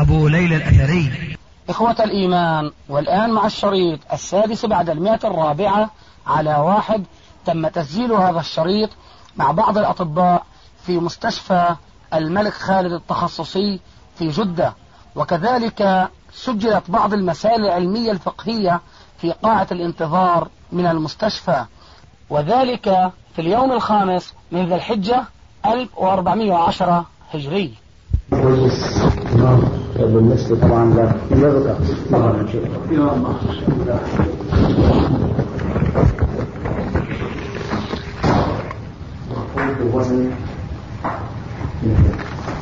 أبو ليلى الأثري. إخوة الإيمان والآن مع الشريط السادس بعد المئة الرابعة على واحد تم تسجيل هذا الشريط مع بعض الأطباء في مستشفى الملك خالد التخصصي في جدة. وكذلك سجلت بعض المسائل العلمية الفقهية في قاعة الانتظار من المستشفى. وذلك في اليوم الخامس من ذي الحجة 1410 هجري. طبعا للغة طبعا الوزن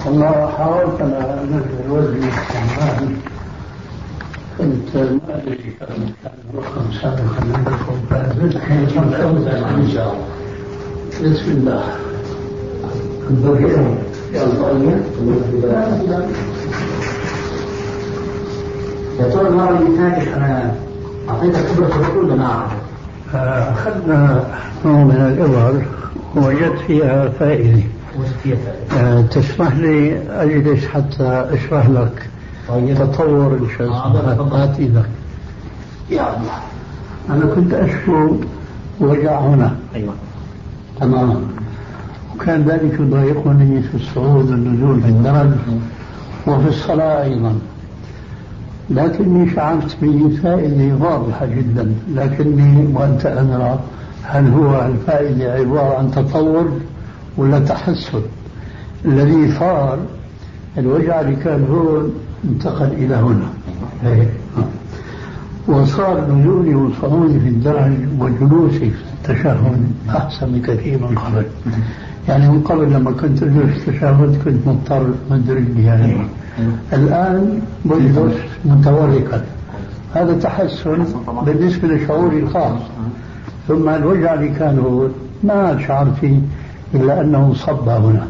والله حاولت أنا انزل وزني كمان كنت ما أدري كم كان رقم سابقا عندكم فزدت ان شاء الله بسم الله. يلا يا ترى المرة اللي فاتت أنا أعطيتك خبرة الركوع ولا ما؟ أخذنا نوع من الإبر ووجدت فيها فائدة؟ آه، تسمح لي أجلس حتى أشرح لك طيب. تطور. هات إيدك. يا الله. أنا كنت أشكو وجع هنا. أيوه. تماما. وكان ذلك يضايقني في الصعود والنزول في الدرج. وفي الصلاة أيضا. لكني شعرت بفائدة واضحة جدا لكني وأنت أدرى هل هو الفائدة عبارة عن تطور ولا تحسن؟ الذي صار الوجع اللي كان هون انتقل إلى هنا. وصار نزولي وصعودي في الدرج وجلوسي في التشهد أحسن بكثير من قبل. يعني من قبل لما كنت أجلس في التشهد كنت مضطر مد رجلي يعني الآن بجلس متوركا. هذا تحسن بالنسبة لشعوري الخاص. ثم الوجع اللي كان هو ما شعرت فيه إلا أنه صب هنا.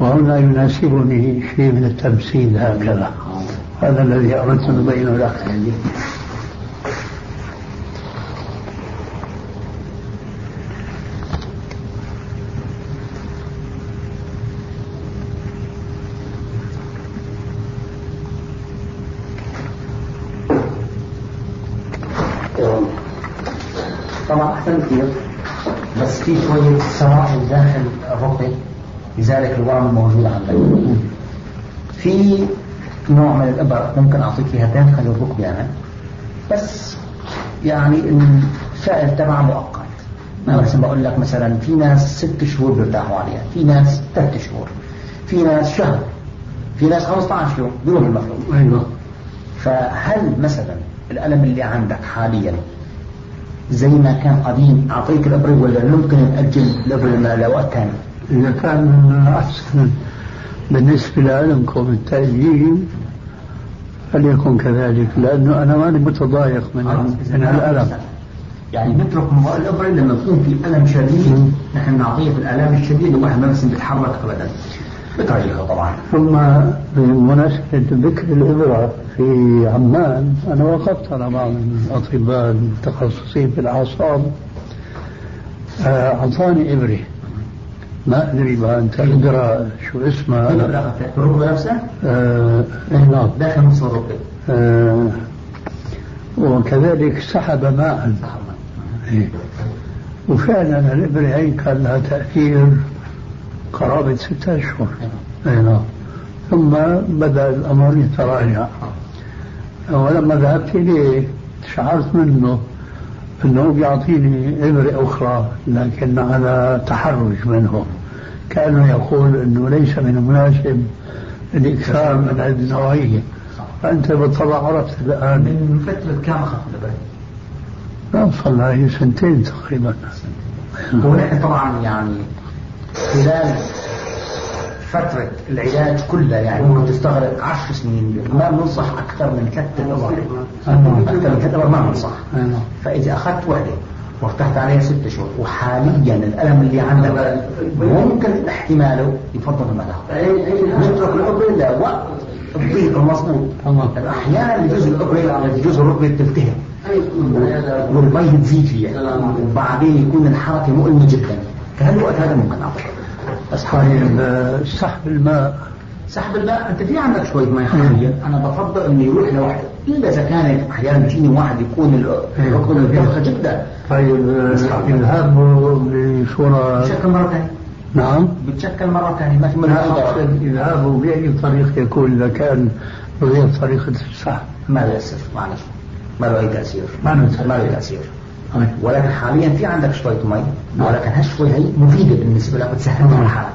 وهنا يناسبني شيء من التمثيل هكذا. هذا الذي أردت أن أبينه لك طبعا أحسن كثير بس في شوية سوائل داخل الرقي؟ لذلك الورم الموجود عندك. في نوع من الإبر ممكن أعطيك إياها داخل الركبة أنا. بس يعني الفائل تبعها مؤقت. أنا مثلا بقول لك مثلا في ناس ست شهور بيرتاحوا عليها في ناس ثلاث شهور في ناس شهر في ناس 15 يوم بيروح المفروض. أيوه. فهل مثلا الألم اللي عندك حاليا زي ما كان قديم. أعطيك الإبرة ولا ممكن نأجل الإبرة لوقت ثاني؟ إذا كان أحسن بالنسبة لعلمكم التأجيل فليكن كذلك لأنه أنا ماني متضايق من من الألم. يعني نترك الإبرة لما يكون في ألم شديد نحن نعطيه في الآلام الشديدة الواحد ما بس بيتحرك أبدا. بترجيحه طبعا. ثم بمناسبة ذكر الإبرة في عمان أنا وقفت على بعض الأطباء المتخصصين في الأعصاب. آه، أعطاني إبرة. ما أدري بقى أنت إبرة شو اسمها؟ الإبرة في الركبة نفسها آه إيه نعم. داخل نص الركبة آه وكذلك سحب ماء إيه. وفعلا الإبرة هي كان لها تأثير قرابة ستة أشهر. أي نعم. ثم بدأ الأمر يتراجع. ولما ذهبت إليه شعرت منه أنه بيعطيني إبرة أخرى لكن على تحرج منه. كأنه يقول أنه ليس من المناسب الإكثار من هذه النوعية فأنت بالطبع عرفت الآن. من فترة كم أخذت صار لها سنتين تقريبا. ونحن طبعا يعني خلال فترة العلاج كلها يعني ممكن تستغرق عشر سنين ما بننصح أكثر من ثلاث أدوار أكثر من ثلاث ما بننصح. فإذا أخذت وحدة وارتحت عليها ست شهور وحاليا الألم اللي عندك ممكن احتماله يفضل ما تاخذ نترك الأبرة لوقت الضيق المظبوط أحيانا يجوز الأبرة يجوز الركبة تلتهب والمي تزيد فيها وبعدين يكون الحركة مؤلمة جدا. فهالوقت هذا ممكن أعطيه بس طيب سحب الماء. سحب الماء أنت في عندك شوية ماء حاليا أنا بفضل إنه يروح لوحده. إلا إذا كان أحيانا بيجيني واحد يكون الركبه متضخه جدا طيب الذهاب بصوره بتشكل مرة ثانية. نعم. بتشكل مرة ثانية. ما في منها الذهاب بأي طريق يكون إذا كان بغير طريقه السحب. ما له يأثر معلش. ما له أي تأثير. ما له ما له تأثير. ولكن حاليا في عندك شوية مي ولكن هالشوي هي مفيدة بالنسبة لك بتسهل لك الحالة.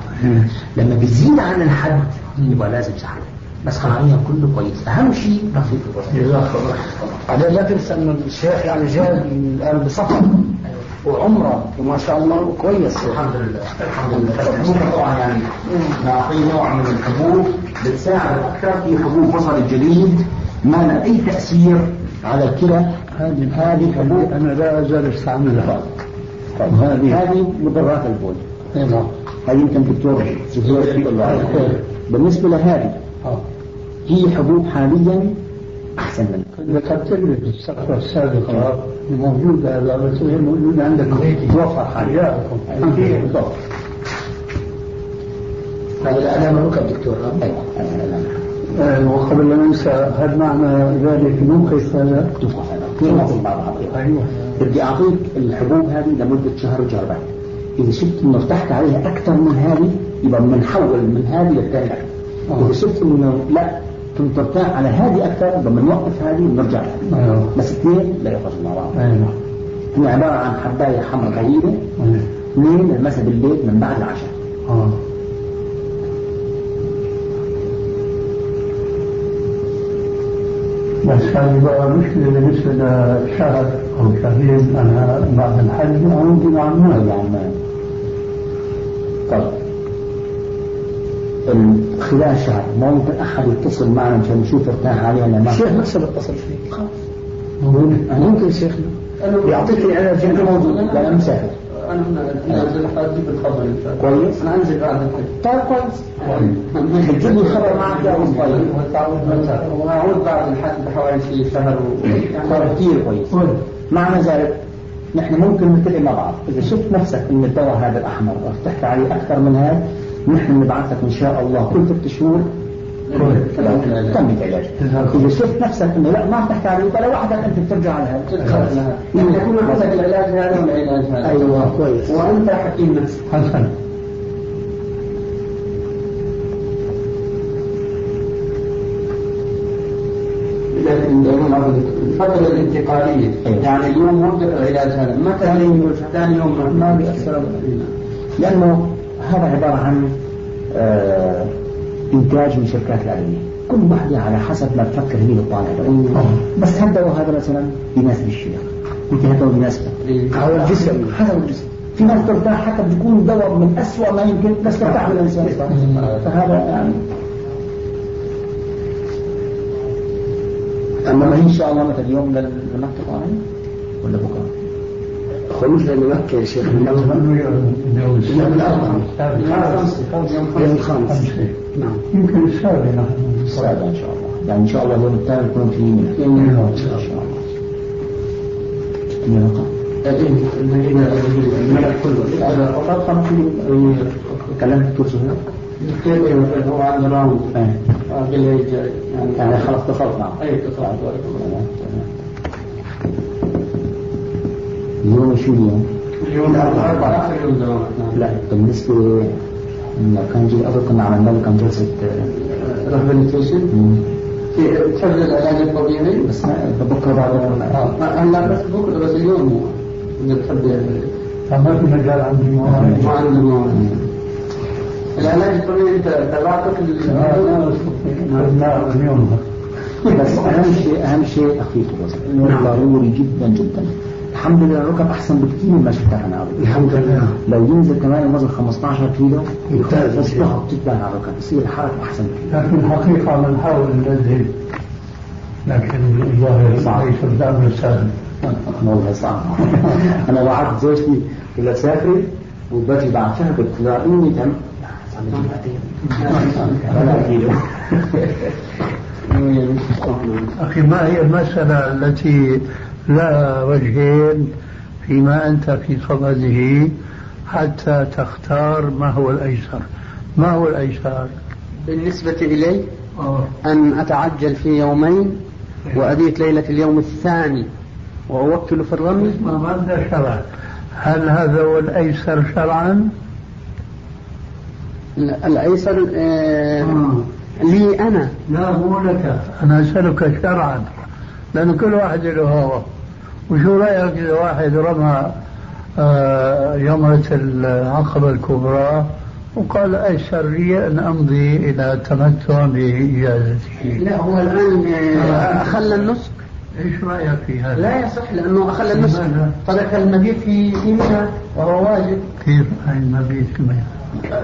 لما بيزيد عن الحد يبقى لازم سحب بس حاليا كله كويس. أهم شيء تخفيف الوزن بعدين لا تنسى انه الشيخ يعني جاي الآن بسفر. وعمرة وما شاء الله كويس. الحمد لله. الحمد لله. طبعا يعني نعطيه نوع من الحبوب بتساعد أكثر في حبوب بصل الجليد ما لها أي تأثير على الكلى. هذه هذه حبوب أنا لا أزال أستعملها. طيب هذه هذه مضرات البول. نعم هذه يمكن دكتور زهير بالنسبة لهذه هي حبوب حاليا أحسن منها. ذكرت لي في الصفحه السابقه موجود هذا بس موجود عندك. توفر حاجاتكم بالضبط هذا الالام الركب دكتور. أيوه وقبل لا ننسى هل معنى ذلك نوقف هذا؟ هذا في بعض أيوه بدي اعطيك الحبوب هذه لمدة شهر وشهر بعد إذا شفت إنه ارتحت عليها أكثر من هذه يبقى بنحول من هذه للثانيه إذا شفت إنه لا كنت ترتاح على هذه أكثر يبقى بنوقف هذه وبنرجع أيوه. بس اثنين لا يخرجوا مع بعض هي عبارة عن حباية حمراء طويله اثنين المسا بالليل من بعد العشاء. بس هذه بقى مشكلة بالنسبة لشهر أو شهرين أنا بعد الحج أعود إلى عمان إلى عمان طيب. خلال شهر ما ممكن أحد يتصل معنا مشان نشوف ارتاح عليه ولا ما الشيخ نفسه بيتصل فيك خلاص. ممكن. شيخنا. يعطيك العلاج. انت موجود. لا أنا مسافر. أنا انزل حاجتي بالخبر ان شاء الله كويس. أنا انزل بعد الحج طيب كويس. بتجيب لي الخبر معك يا أبو طيب واعود بعد الحج بحوالي شيء شهر. طيب كثير كويس معنى ذلك نحن ممكن نتفق مع بعض. إذا شفت نفسك إن الدواء هذا الأحمر ارتحت عليه أكثر من هذا نحن نبعث لك إن شاء الله كل ست شهور. تم العلاج. إذا شفت نفسك إنه لا ما ارتحت عليه فلا وحدك أنت بترجع على هذا يعني يكون عندك العلاج هذا والعلاج هذا. أيوه كويس. وأنت حكيم نفسك. الفترة الانتقالية. يعني اليوم مدة العلاج هذا. متى ثاني يوم ما بيأثر لأنه هذا عبارة عن آه إنتاج من شركات الأدوية كل واحدة على حسب ما تفكر هي الطالب بس هالدواء هذا مثلا؟ يناسب الشيخ. يمكن هالدواء يناسبك على الجسم. حسب الجسم. في ناس ترتاح حتى بيكون دواء من أسوأ ما يمكن بس ترتاح من الإنسان. فهذا يعني أما إن شاء الله مثلا اليوم لمكة ولا بكرة؟ خروج لمكة يا شيخ. من يوم يوم الخامس. نعم. يمكن السابع. السابع إن شاء الله. يعني إن شاء الله اليوم الثاني يكون في منى إن شاء الله. رقم الملك كله فقط خمس كلمت دكتور سهير هو عنده راوند يعني خلاص اتصلت معه اي اتصلت اليوم شو اليوم؟ اليوم الاربعاء لا بالنسبة لو كان جي قبل كنا عملنا له كان جلسة rehabilitation تحب العلاج الطبيعي بس بكره بعد هلا بس بكره بس اليوم اذا بتحب فما في مجال عندي ما عنده مواعيد العلاج الطبيعي انت تبعتك لا اليوم بس أهم شيء أهم شيء تخفيف الوزن انه ضروري جدا جدا. الحمد لله الركب أحسن بكثير مما شفتها أنا الحمد لله. لو ينزل كمان الوزن 15 كيلو بس تقعد تتبع على الركب. بصير الحركة أحسن بكثير لكن الحقيقة بنحاول ننزل لكن الظاهر صعب. الأمر سهل والله صعب. أنا وعدت زوجتي ولا سافري وباجي بعد شهر قلت لها اني أخي ما هي المسألة التي لها وجهين فيما أنت في صدده حتى تختار ما هو الأيسر؟ ما هو الأيسر؟ بالنسبة إلي أن أتعجل في يومين وأبيت ليلة اليوم الثاني وأوكل في الرمي؟ ما ماذا شرع هل هذا هو الأيسر شرعا؟ الأيسر آه، لي أنا. لا مو لك. أنا أسألك شرعا. لأن كل واحد له هوى وشو رأيك إذا واحد رمى آه، جمرة العقبة الكبرى وقال أيسر لي أن أمضي إلى التمتع بإجازته لا هو الآن آه، أخل النسك. إيش رأيك في هذا؟ لا يصح لأنه أخل النسك؟ ترك المبيت في في منى وهو واجب. كيف المبيت كمان؟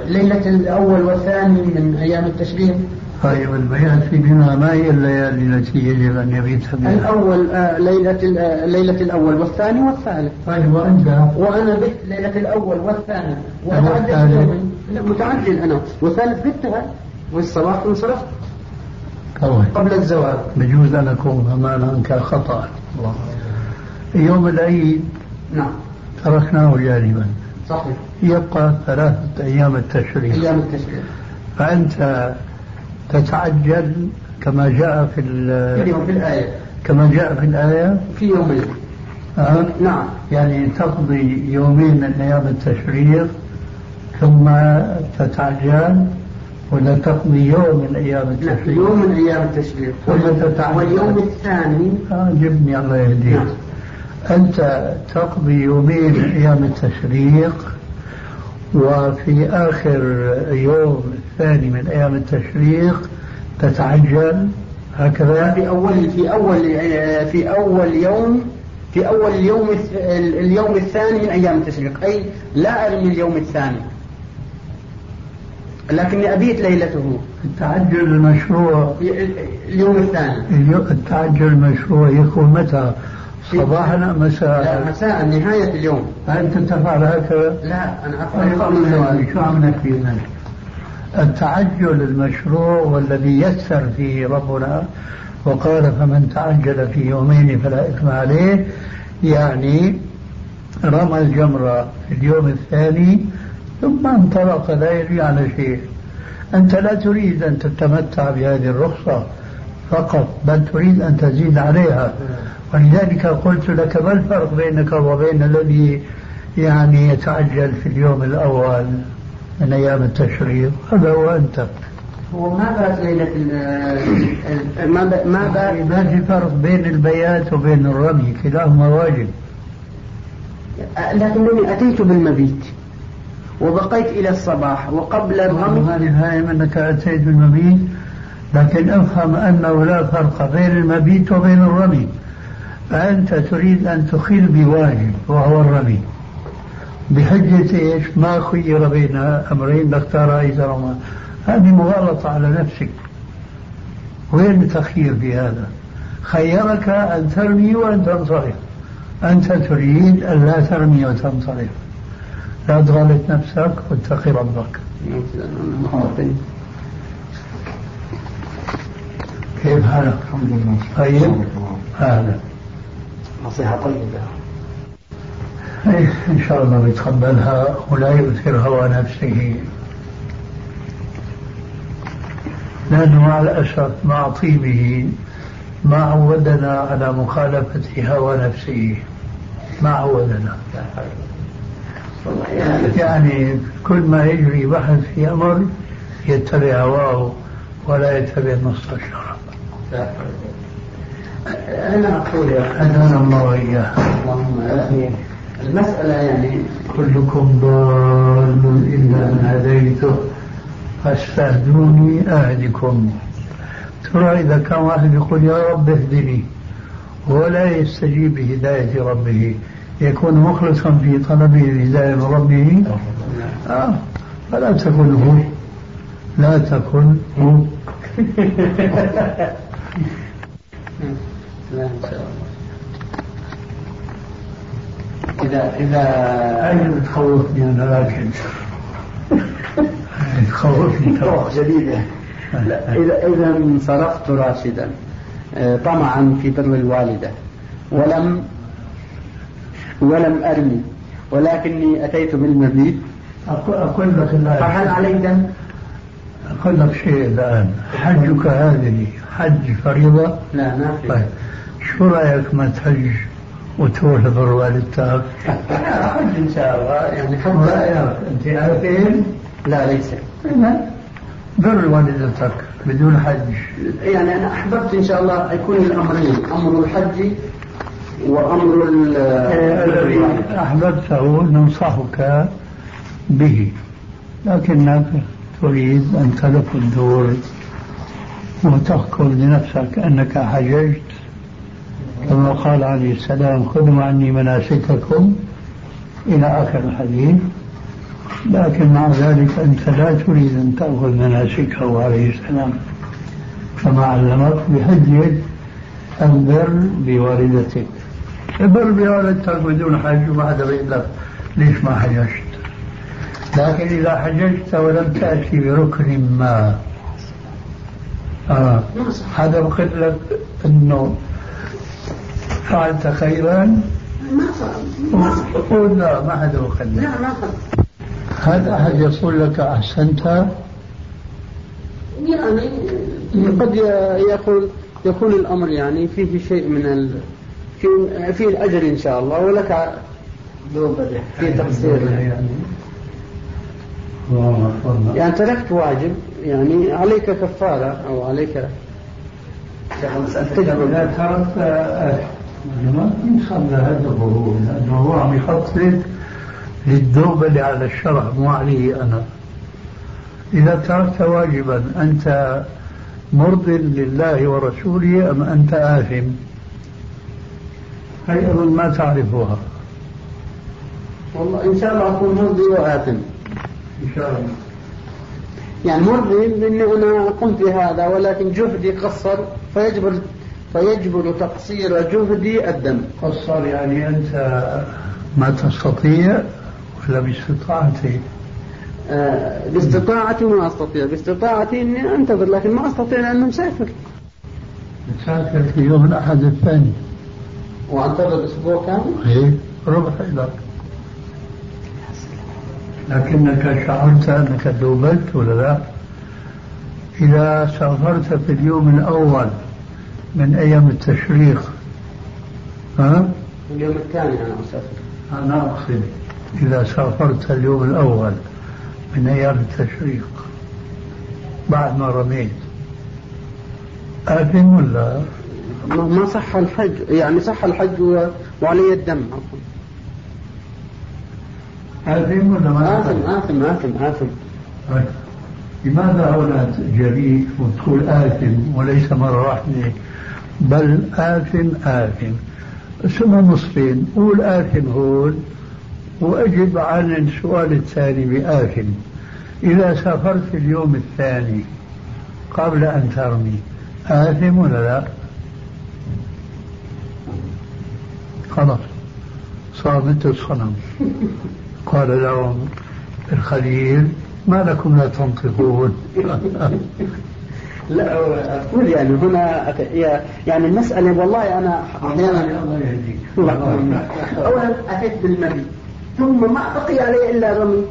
ليلة الأول والثاني من أيام التشريق. طيب البيات في منى ما هي الليالي التي يجب أن يبيت فيها؟ الأول آه، ليلة آه، ليلة الأول والثاني والثالث. طيب وأنت؟ وأنا بت ليلة الأول والثاني. لا متعجل أنا. والثالث بتها. والصباح انصرفت. طيب. قبل الزواج. بجوز أن أكون أمانا كخطأ يوم العيد. نعم. تركناه جانبا. صحيح. يبقى ثلاثة أيام التشريق. أيام التشريق. فأنت تتعجل كما جاء في ال- اليوم في الآية. كما جاء في الآية؟ في يومين. أه؟ نعم. يعني تقضي يومين من أيام التشريق ثم تتعجل ولا تقضي يوم من أيام لا التشريق؟ يوم من أيام التشريق. ثم تتعجل؟ واليوم الثاني؟ آه جبني الله يهديك. نعم. أنت تقضي يومين من أيام التشريق وفي آخر يوم الثاني من أيام التشريق تتعجل هكذا؟ في أول في أول في أول يوم في أول الث- اليوم الثاني من أيام التشريق أي لا أرمي اليوم الثاني. لكني أبيت ليلته. التعجل المشروع اليوم الثاني. التعجل المشروع يكون متى؟ صباحا أم لا مساء مساء نهاية اليوم. أنت تفعل هكذا لا أنا أفعل شو عم نحكي؟ التعجل المشروع والذي يسر فيه ربنا وقال فمن تعجل في يومين فلا إثم عليه يعني رمى الجمرة في اليوم الثاني ثم انطلق لا يجري على شيء. أنت لا تريد أن تتمتع بهذه الرخصة. فقط بل تريد أن تزيد عليها. ولذلك قلت لك ما الفرق بينك وبين الذي يعني يتعجل في اليوم الأول من أيام التشريق؟ هذا هو أنت. هو ما بات ليلة ما ب- ما بات ما في فرق بين البيات وبين الرمي؟ كلاهما واجب. لكنني أتيت بالمبيت وبقيت إلى الصباح وقبل الرمي هذه فاهم أنك أتيت بالمبيت. لكن افهم أنه لا فرق بين المبيت وبين الرمي فأنت تريد أن تخل بواجب وهو الرمي بحجة إيش؟ ما خير بين أمرين لاختار أيسرهما هذه مغالطة على نفسك. وين التخيير في هذا؟ خيرك أن ترمي وأن تنصرف. أنت تريد أن لا ترمي وتنصرف. لا تغلط نفسك واتقي ربك. الحمد لله طيب أهلا نصيحة طيبة. إيه، إن شاء الله بيتقبلها ولا يؤثر هوى نفسه. لأنه مع الأسف مع طيبه ما عودنا على مخالفة هوى نفسه. ما عودنا. يعني كل ما يجري بحث في أمر يتبع هواه ولا يتبع نص الشرع أنا أقول يا هدانا الله وإياه اللهم آمين. المسألة يعني كلكم ضال إلا من هديته. فاستهدوني أهدكم. ترى إذا كان واحد يقول يا رب اهدني. ولا يستجيب بهداية ربه. يكون مخلصا في طلبه الهداية من ربه. آه فلا تكن هو. لا تكن هو. لا إن شاء الله إذا إذا أين تخوفني أنا لكن تخوفني جديدة. لا إذا إذا انصرفت راشدا آه، طمعا في بر الوالدة ولم ولم أرمي ولكني أتيت بالمزيد. أقول لك فهل علي دم؟ أقول لك شيء الآن. حجك هذه حج فريضة؟ لا ما في. طيب. شو رأيك ما تحج وتروح لبر والدتك؟ حج إن شاء الله. يعني حج رأيك؟ أنت عارفين؟ لا ليس. إذا بر والدتك بدون حج. يعني أنا أحببت إن شاء الله يكون الأمرين أمر الحج وأمر ال- أحببته ننصحك به. لكنك تريد أن تلف الدور وتذكر لنفسك أنك حججت. كما قال عليه السلام خذوا عني مناسككم إلى آخر الحديث. لكن مع ذلك أنت لا تريد أن تأخذ مناسكه عليه السلام. كما علمك بحجة البر بوالدتك. البر بوالدتك بدون حج وما حدا بيقول لك ليش ما حججت؟ لكن إذا حججت ولم تأتي بركن ما. آه. هذا بقول لك أنه فعلت خيرا؟ قول لا ما حدا بقول لك لا ما أخذ. هل أحد يقول لك أحسنت؟ يعني قد يقول يكون الأمر يعني فيه شيء من ال في فيه الأجر إن شاء الله ولك في تقصير. يعني. يعني تركت واجب يعني عليك كفارة أو عليك تجربة. إذا تركت آه، ما ينصب هذا الظهور لأنه هو عم يخطط للذوب اللي على الشرع مو علي أنا. إذا تركت واجبا أنت مرض لله ورسوله أم أنت آثم؟ هي أظن ما تعرفها. والله إن شاء الله أكون مرضي وآثم. إن شاء الله. يعني مرضي لأني أنا قمت بهذا ولكن جهدي قصر فيجبر فيجبر تقصير جهدي الدم. قصر يعني أنت ما تستطيع ولا باستطاعتك آه، باستطاعتي ما أستطيع. باستطاعتي أني أنتظر لكن ما أستطيع لأنه مسافر تسافر في يوم الأحد الثاني. وأنتظر أسبوع كامل؟ إيه ربح لك لكنك شعرت أنك ذوبت ولا لا؟ إذا سافرت في اليوم الأول من أيام التشريق ها؟ اليوم الثاني أنا أسافر أنا أقصد إذا سافرت اليوم الأول من أيام التشريق. بعد ما رميت. آثم ولا؟ ما صح الحج يعني صح الحج وعلي الدم عفوا. آثم ولا ما آثم آثم آثم آثم. طيب. لماذا هنا جريء وتقول آثم وليس مرة واحدة بل آثم آثم. ثم نصفين قول آثم هون وأجب عن السؤال الثاني بآثم. إذا سافرت اليوم الثاني قبل أن ترمي آثم ولا لا؟ خلاص. صار مثل الصنم. قال لهم الخليل ما لكم لا تنطقون. لا أقول يعني هنا يعني المسألة والله أنا أحيانا الله يهديك أولا أتيت بالمبي ثم ما بقي علي إلا رمي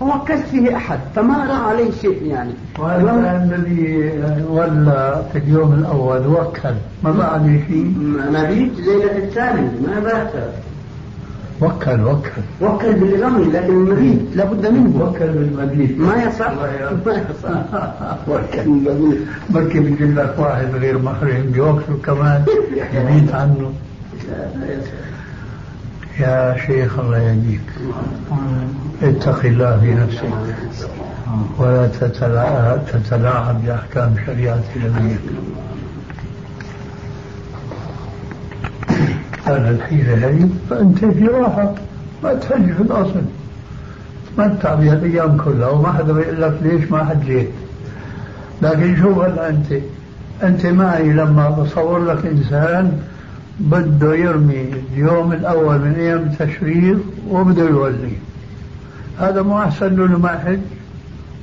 فوكلت فيه أحد فما رأى عليه شيء يعني. وهذا الذي ولى في اليوم الأول وكل ما عليه شيء؟ مبيت ليلة الثاني ما بات وكل وكل. وكل بالرمي لكن المبيت لابد منه. وكل بالمبيت ما يصح. ما يصح. وكل المبيت بركي بيجيب لك واحد غير محرم بيوكله كمان يبيت عنه. يا شيخ الله يهديك اتق الله في نفسك. ولا تتلاعب, بأحكام شريعة نبيك هذا الحيلة هي فأنت في راحة ما تحج في الأصل. تمتع بهالأيام كلها وما حدا بيقول لك ليش ما حجيت لكن شوف هلا أنت. أنت معي لما بصور لك إنسان بده يرمي اليوم الأول من أيام التشريق وبده يولي. هذا مو أحسن له ما حج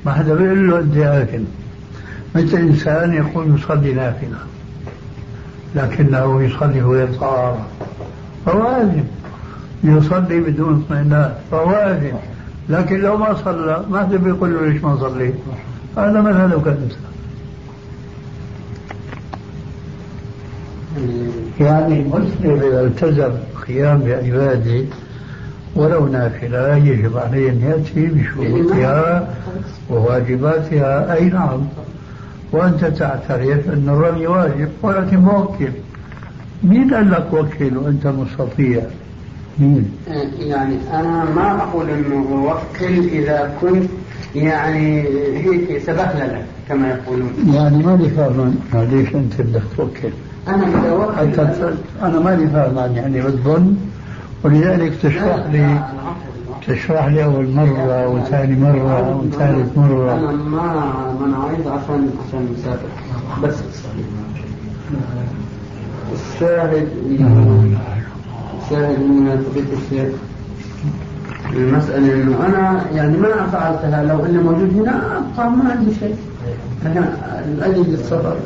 ما حدا بيقول له أنت آكل مثل إنسان يقول يصلي نافلة. لكنه يصلي ويطهر فواجب. يصلي بدون اطمئنان. فواجب. لكن لو ما صلى ما حدا بيقول له ليش ما صليت؟ هذا مثلك انت يعني المسلم إذا التزم قيام بعباده ولو نافلة يجب عليه أن يأتي بشروطها وواجباتها. أي نعم. وأنت تعترف أن الرمي واجب ولكن موكل مين قال لك وكل وأنت مستطيع مين؟ يعني أنا ما أقول أنه وكل إذا كنت يعني هيك سبهللة كما يقولون يعني ماني فاهم ليش أنت بدك توكل؟ أنا إذا وكل أنا ماني فاهم يعني بتظن ولذلك تشرح لي تشرح لي أول مرة وثاني مرة وثالث مرة؟ أنا ما عايز عشان عشان مسافر. بس. الشاهد الشاهد من فضيلة الشيخ. المسألة إنه أنا يعني ما فعلتها. لو إني موجود هنا أبقى ما عندي شيء. أنا لأجل السفر.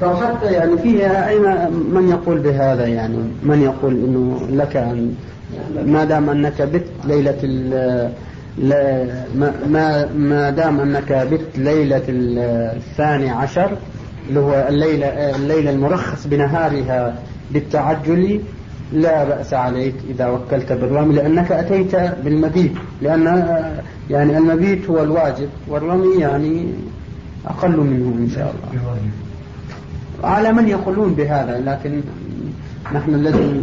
فحتى يعني فيها أين من يقول بهذا يعني؟ من يقول إنه لك أن ما دام أنك بت ليلة ال ما ما دام أنك بت ليلة الثاني عشر اللي هو الليلة الليلة المرخص بنهارها بالتعجل لا بأس عليك إذا وكلت بالرمي لأنك أتيت بالمبيت لأن يعني المبيت هو الواجب والرمي يعني أقل منه إن شاء الله. على من يقولون بهذا لكن نحن الذي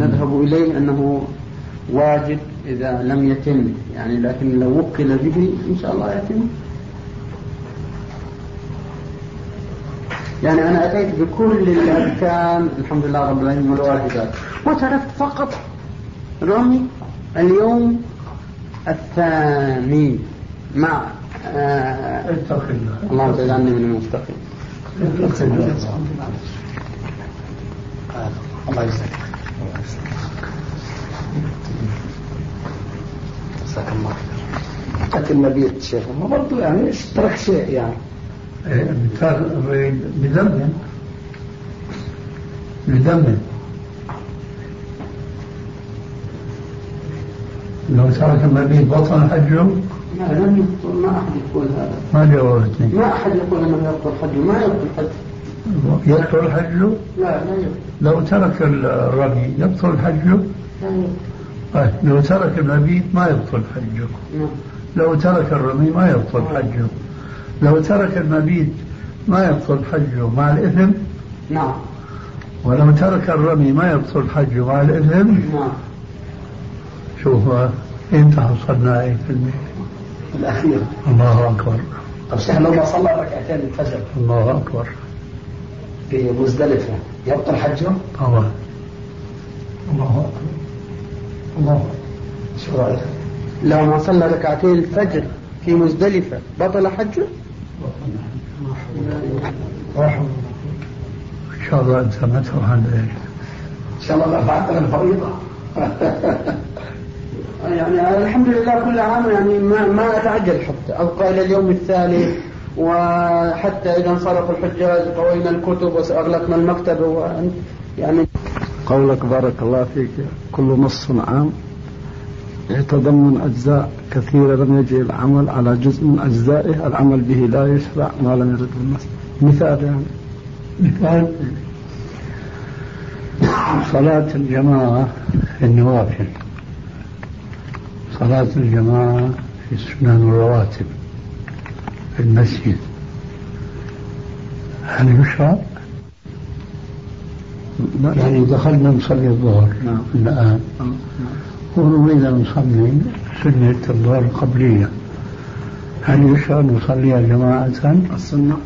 نذهب إليه أنه واجب إذا لم يتم يعني لكن لو وكل به إن شاء الله يتم. يعني أنا أتيت بكل الأركان الحمد لله رب العالمين والواجبات. وتركت فقط رمي اليوم الثاني مع آه اللهم اجعلني من المستقيم الله يسلمك جزاك الله خير. لكن مبيت شيخ ما برضه يعني ترك شيء يعني؟ بذنب بذنب لو ترك المبيت بطل حجه؟ لا لم يبطل ما أحد يقول هذا. ما جاوبتني. ما أحد يقول أنه يبطل حجه ما يبطل حجه. يبطل حجه؟ لا لا يبطل. لو ترك الرمي يبطل حجه؟ لا يبطل. طيب لو ترك المبيت ما يبطل حجه نعم. لو ترك الرمي ما يبطل حجه لو ترك المبيت ما يبطل حجه مع الإثم؟ نعم. ولو ترك الرمي ما يبطل حجه مع الإثم؟ نعم. شوف انت حصلنا اي كلمة الأخير. الله أكبر. طب شيخ لو ما صلى ركعتين الفجر. الله أكبر. في مزدلفة. يبطل حجه؟ طبعا الله أكبر. الله شو رأيك؟ لو ما صلى ركعتين الفجر في مزدلفة بطل حجه؟ إن شاء الله أنت ما تروح عند إيش إن شاء الله رفعت الفريضة. يعني الحمد لله كل عام يعني ما ما أتعجل حتى. ابقى إلى اليوم الثالث وحتى إذا انصرف الحجاج قوينا الكتب واغلقنا المكتب يعني قولك بارك الله فيك. كل نص عام يتضمن أجزاء كثيرة لم يجي العمل على جزء من أجزائه. العمل به لا يشرع ما لم يرد النص مثال يعني. مثال؟ صلاة الجماعة في النوافل. صلاة الجماعة في السنن الرواتب. في المسجد. هل يشرع؟ يعني دخلنا نصلي الظهر. نعم. الآن. ونريد أن نصلي سنة الظهر القبلية. هل يشرع نصليها جماعة؟ السنة.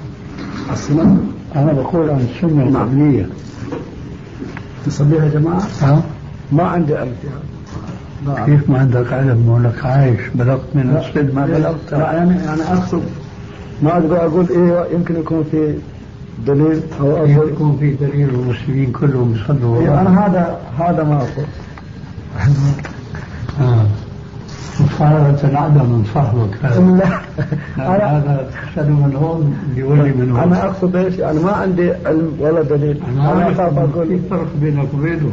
السنة. أنا بقول عن السنة القبلية. تصليها جماعة؟ ها؟ ما عندي علم كيف ما عندك علم؟ ولك عايش. بلغت من الصيد ما بلغت. لا يعني يعني أقصد ما أقدر أقول إيه يمكن يكون في دليل أو أقول يكون في دليل والمسلمين كلهم يصلوا إيه أنا هذا هذا ما أقول. آه. مصارعة عدم من صاحبك هذا لا. هذا تخشى من هون يولي من هون أنا أقصد إيش؟ أنا ما عندي علم ولا دليل. أنا أخاف إنه أقول في فرق بينك وبينه.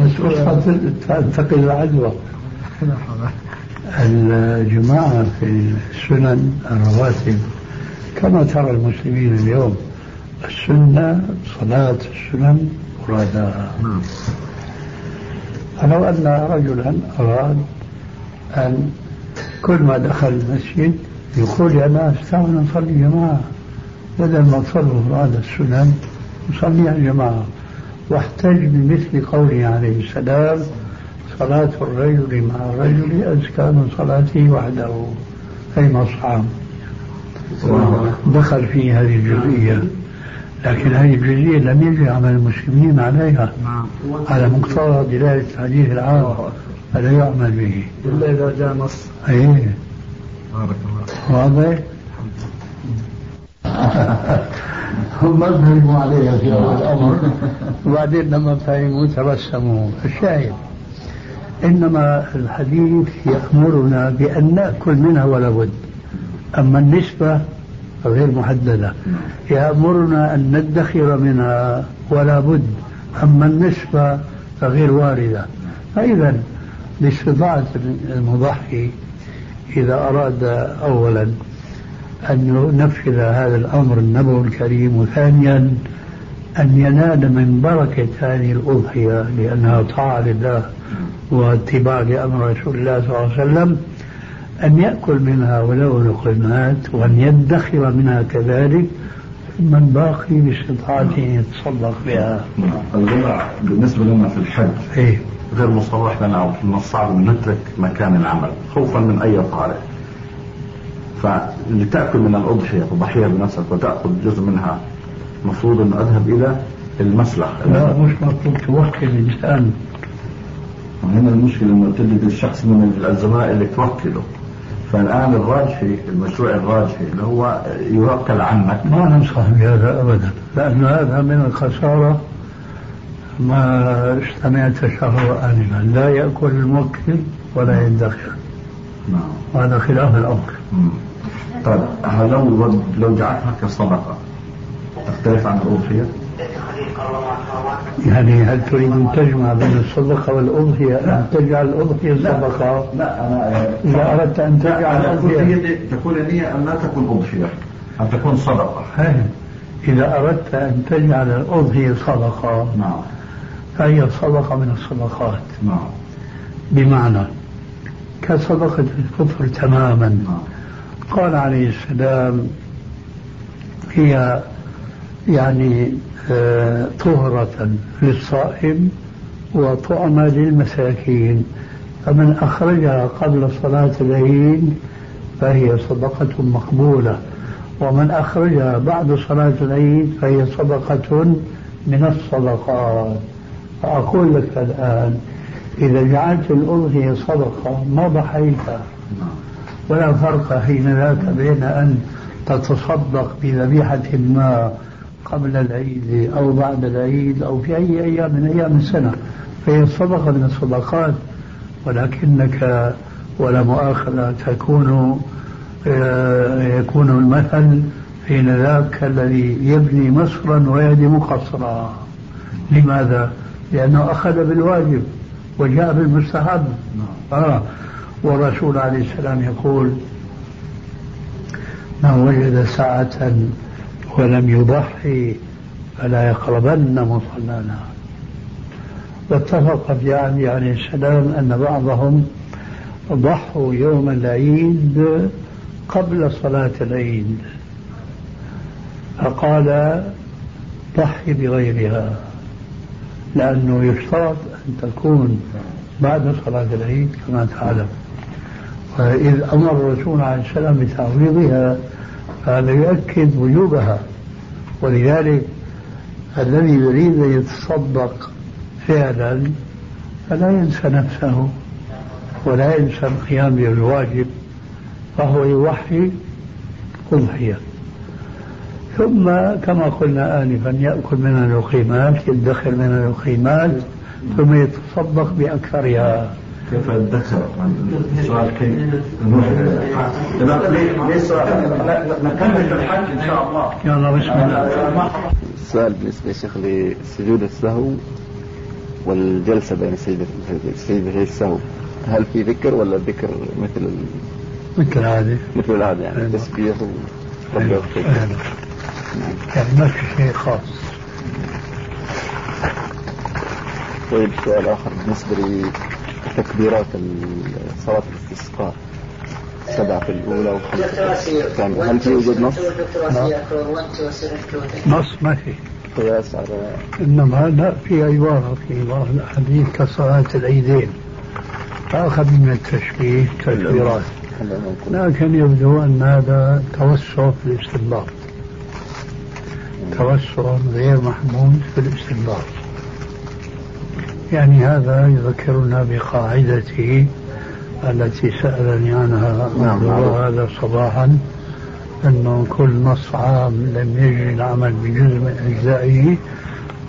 بس فرصة تنتقل العدوى. الجماعة في السنن الرواتب كما ترى المسلمين اليوم السنة صلاة السنن مرادها فلو أن رجلا أراد أن كل ما دخل المسجد يقول يا ناس تعالوا نصلي جماعة. بدل ما تصلوا مراد السنن نصلي جماعة. واحتج بمثل قوله عليه السلام صلاة الرجل مع الرجل أزكى من صلاته وحده أي مصعب دخل في هذه الجزئية. لكن هذه الجزئية لم يجري عمل المسلمين عليها. على مقتضى دلالة الحديث العام فلا يعمل به. إلا إذا جاء نص. أي بارك الله واضح؟ هم ما فهموا عليها في أول الأمر. وبعدين لما فهموا تبسموا. الشاهد. إنما الحديث يأمرنا بأن نأكل منها ولا بد. أما النسبة غير محددة. يأمرنا أن ندخر منها ولا بد أما النسبة فغير واردة. فإذا لاستطاعة المضحي إذا أراد أولا أن ينفذ هذا الأمر النبوي الكريم وثانيا أن ينال من بركة هذه الأضحية لأنها طاعة لله واتباع لأمر رسول الله صلى الله عليه وسلم. أن يأكل منها ولو لقمات وأن يدخر منها كذلك ثم الباقي باستطاعته يتصدق بها. الوضع بالنسبة لنا في الحج إيه. غير مصرح لنا أو من الصعب أن نترك مكان العمل خوفا من أي طارئ. فلتأكل من الأضحية تضحيها بنفسك وتأخذ جزء منها مفروض أن أذهب إلى المسلخ لا مش مطلوب توكل الإنسان. هنا المشكلة قلت لي الشخص من الزملاء اللي توكله. فالآن الراجحي المشروع الراجحي اللي هو يوكل عنك ما ننصح بهذا أبدا لأن هذا من الخسارة ما استمعت شهر آنفا. لا يأكل الموكل ولا يدخر نعم. هذا خلاف الأمر. طيب لو لو جعلتها كصدقة تختلف عن الأضحية؟ يعني هل تريد أن تجمع بين الصدقة والأضحية؟ أن تجعل الأضحية صدقة لا. أنا إذا أردت أن تجعل الأضحية. الأضحية تكون النية أن لا تكون أضحية أن تكون صدقة. فاهم إذا أردت أن تجعل الأضحية صدقة نعم. فهي صدقة من الصدقات. نعم. بمعنى كصدقة الفطر تماما. نعم. قال عليه السلام هي يعني آه، طهرة للصائم وطعمة للمساكين. فمن أخرجها قبل صلاة العيد فهي صدقة مقبولة. ومن أخرجها بعد صلاة العيد فهي صدقة من الصدقات. فأقول لك الآن إذا جعلت الأضحية صدقة ما ضحيتها؟ ولا فرق حين ذاك بين أن تتصدق بذبيحة ما قبل العيد أو بعد العيد أو في أي أيام من أيام السنة فهي صدقة من الصدقات ولكنك ولا مؤاخذة تكون آه، يكون المثل حين ذاك الذي يبني مصرا ويهدم قصرا لماذا؟ لأنه أخذ بالواجب وجاء بالمستحب آه. والرسول عليه السلام يقول من وجد ساعة ولم يضحي فلا يقربن مصلانا. واتفق في عهد عليه السلام أن بعضهم ضحوا يوم العيد قبل صلاة العيد. فقال ضحي بغيرها لأنه يشترط أن تكون بعد صلاة العيد كما تعلم. وإذ أمر الرسول عليه السلام بتعويضها هذا يؤكد وجوبها. ولذلك الذي يريد أن يتصدق فعلا فلا ينسى نفسه ولا ينسى القيام بالواجب فهو يوحي أضحية ثم كما قلنا آنفا يأكل من اليقيمات يدخر من اليقيمات ثم يتصدق بأكثرها. كيف ادخر سؤال كيف؟ نكمل في الحج إن شاء الله. يلا بسم الله. السؤال بالنسبة يا شيخ لسجود السهو والجلسة بين سجدتي السهو. هل في ذكر ولا الذكر مثل ال... مثل هذه. مثل هذا يعني أيوة. تسبيح ورفع أيوة. الخير أيوة. يعني ما في شيء خاص. طيب سؤال آخر بالنسبة لتكبيرات صلاة الاستسقاء. سبعة في الأولى وخمسة في الثانية. هل في وجود نص؟ نص ما في. قياس على إنما لا في عبارة في بعض الأحاديث كصلاة العيدين. فأخذ من التشبيه تكبيرات. لكن يبدو أن هذا توسع في الاستنباط. توسع غير محمود في الاستنباط. يعني هذا يذكرنا بقاعدته التي سألني عنها نعم،. هذا صباحا أنه كل نص عام لم يجري العمل بجزء من أجزائه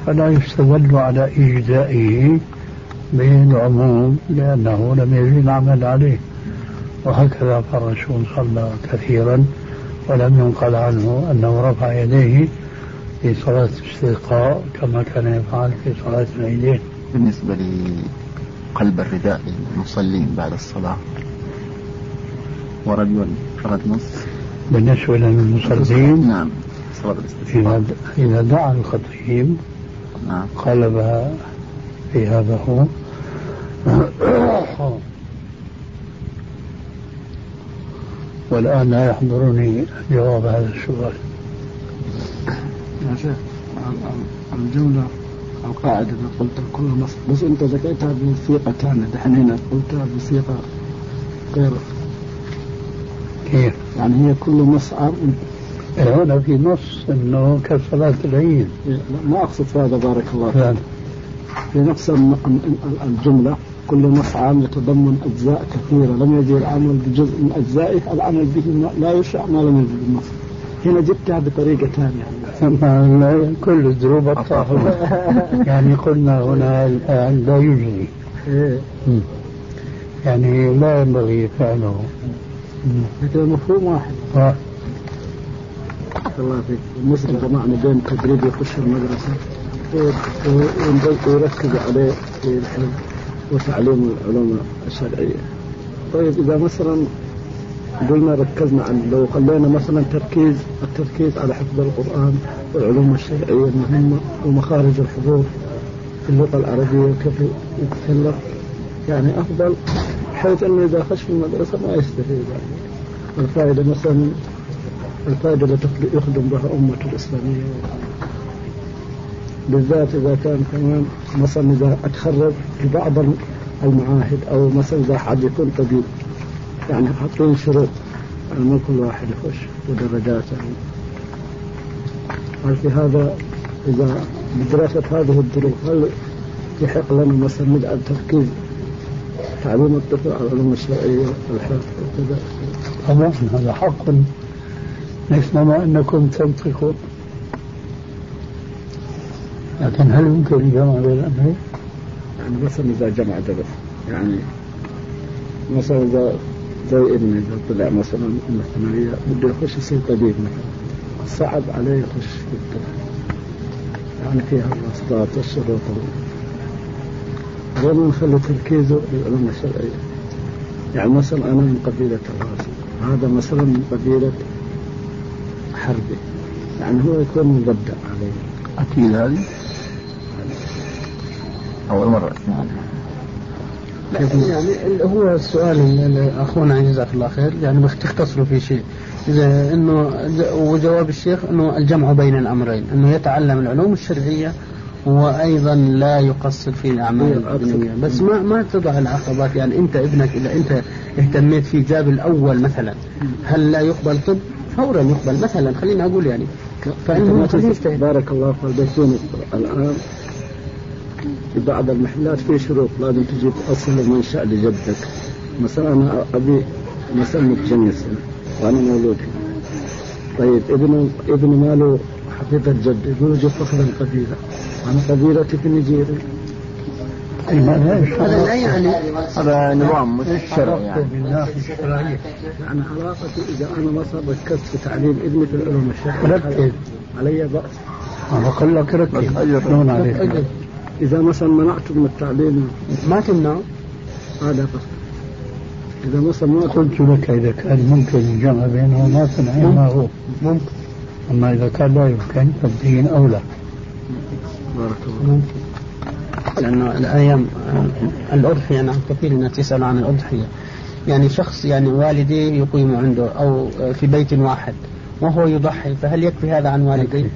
فلا يستدل على إجزائه بالعموم لأنه لم يجري العمل عليه وهكذا فالرسول صلى كثيرا ولم ينقل عنه أنه رفع يديه في صلاة الاستسقاء كما كان يفعل في صلاة العيدين بالنسبة لقلب الرداء للمصلين بعد الصلاة. ورد ورد نص بالنسبة للمصلين نعم صلاة الاستسقاء. إذا إذا دعا الخطيب نعم. قلبها في هذا هو. والآن لا يحضرني جواب هذا السؤال. يا شيخ الجملة القاعدة اللي قلتها كل مصر بس أنت ذكرتها بصيغة ثانية دحين هنا قلتها بصيغة غير. كيف؟ يعني هي كل مصعب هنا في نص إنه كصلاة العيد. لا، ما أقصد في هذا بارك الله فيك. لا. في نفس الجملة كل مصعب يتضمن أجزاء كثيرة. لم يجد العمل بجزء من أجزائه العمل به لا يشرع ما لم يجد النص. هنا جبتها بطريقة ثانية ما- كل الدروب الطاهرة يعني قلنا هنا الآن لا يجري إيه. يعني لا ينبغي فعله. لكن المفهوم واحد. بارك الله فيك المسلم جمعنا بين تدريب يخش المدرسة. ويركز عليه في الحفظ وتعليم العلوم الشرعية. طيب إذا مثلا قلنا ركزنا عن لو خلينا مثلا تركيز التركيز على حفظ القرآن والعلوم الشرعية المهمة ومخارج الحروف في اللغة العربية وكيف يتكلم يعني أفضل بحيث أنه إذا خش في المدرسة ما يستفيد يعني. الفائدة مثلا الفائدة التي يخدم بها أمة الإسلامية. بالذات إذا كان كمان مثلا إذا أتخرج في بعض المعاهد أو مثلا إذا حد يكون طبيب. يعني حاطين شروط ما كل واحد يخش ودرجات يعني هل في هذا إذا بدراسة هذه الظروف هل يحق لنا مثلا نجعل تركيز تعليم الطفل على العلوم الشرعية الحفظ وكذا؟ طبعا هذا حق مثلما أنكم تنطقون. لكن هل يمكن الجمع بين الأمرين؟ يعني مثلا إذا جمع درس يعني مثلا إذا زي ابني إذا طلع مثلا من الثانوية بده يخش يصير طبيب مثلا. صعب عليه يخش في الطب. يعني فيها الواسطات والشروط. غير نخلي تركيزه للعلوم الشرعية. يعني مثلا أنا من قبيلة الراسي هذا مثلا من قبيلة حربي. يعني هو يكون مبدع عليه أكيد هذه. أول مرة أسمع يعني هو السؤال اللي أخونا جزاك الله خير يعني تختصروا في شيء. إذا إنه وجواب الشيخ إنه الجمع بين الأمرين إنه يتعلم العلوم الشرعية وأيضا لا يقصر في الأعمال أقصد. الدنيويه بس ما ما تضع العقبات يعني أنت ابنك إذا أنت اهتميت في جاب الأول مثلا هل لا يقبل طب؟ فورا يقبل. مثلا خليني أقول يعني. فإنه بارك الله فيك. الآن في بعض المحلات في شروط لازم تجيب أصل ومنشا لجدك مثلا أنا أبي مثلا متجنس وأنا مولود. طيب ابنه ابنه ماله حقيقة جد يقول جد فخر القبيلة أنا قبيلتي في نيجيريا. هذا لا يعني. هذا نظام مش شرعي يعني. يعني علاقتي إذا أنا مثلا ركزت في تعليم ابني في العلوم الشرعية ركز. علي بأس. أنا بقول لك ركز. شلون عليك. إذا مثلا منعته من التعليم ما تمنع هذا بس إذا مثلا ما قلت لك إذا كان ممكن الجمع بينهما فنعم ما هو. ممكن. أما إذا كان لا يمكن فالدين أولى. بارك الله ممكن. لأنه الأيام الأضحية نعم كثير الناس تسأل عن الأضحية. يعني شخص يعني والديه يقيم عنده أو في بيت واحد وهو يضحي فهل يكفي هذا عن والديه؟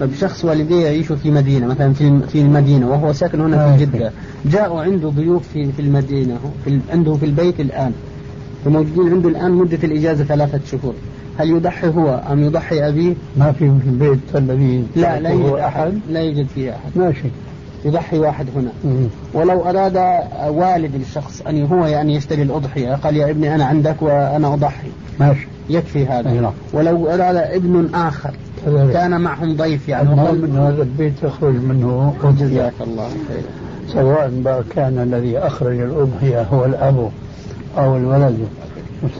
طيب شخص والديه يعيشوا في مدينة مثلا في في المدينة وهو ساكن هنا في جدة. جاءوا عنده ضيوف في في المدينة في عنده في البيت الآن. وموجودين عنده الآن مدة الإجازة ثلاثة شهور. هل يضحي هو أم يضحي أبيه؟ ما في في البيت الذي لا لا يوجد أحد؟ لا يوجد فيه أحد. ماشي يضحي واحد هنا. مم. ولو أراد والد الشخص أن هو يعني يشتري الأضحية قال يا ابني أنا عندك وأنا أضحي. ماشي يكفي هذا. نعم. ولو أراد ابن آخر. كان معهم ضيف يعني المهم وقال أن هذا البيت يخرج منه أضحية. جزاك الله خيرا سواء بقى كان الذي أخرج الأضحية هو الأب أو الولد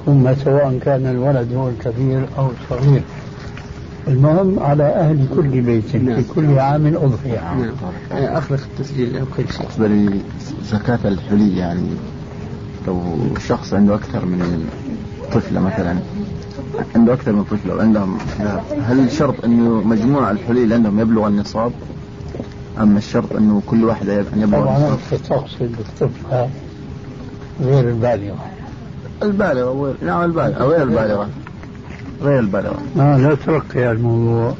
ثم سواء كان الولد هو الكبير أو الصغير. المهم على أهل كل بيت نعم. في كل عام أضحية. نعم. أخلص التسجيل أو كل شيء. بالنسبة لي زكاة الحلي يعني لو شخص عنده أكثر من طفلة مثلا عنده أكثر من طفلة وعندهم ذهب هل شرط أنه مجموع الحلي اللي عندهم يبلغ النصاب؟ أم الشرط أنه كل واحد أن يبلغ طبعا أنت تقصد الطفلة غير البالغة. البالغة غير نعم البالغة غير البالغة. غير البالغة. آه لا ترقي الموضوع.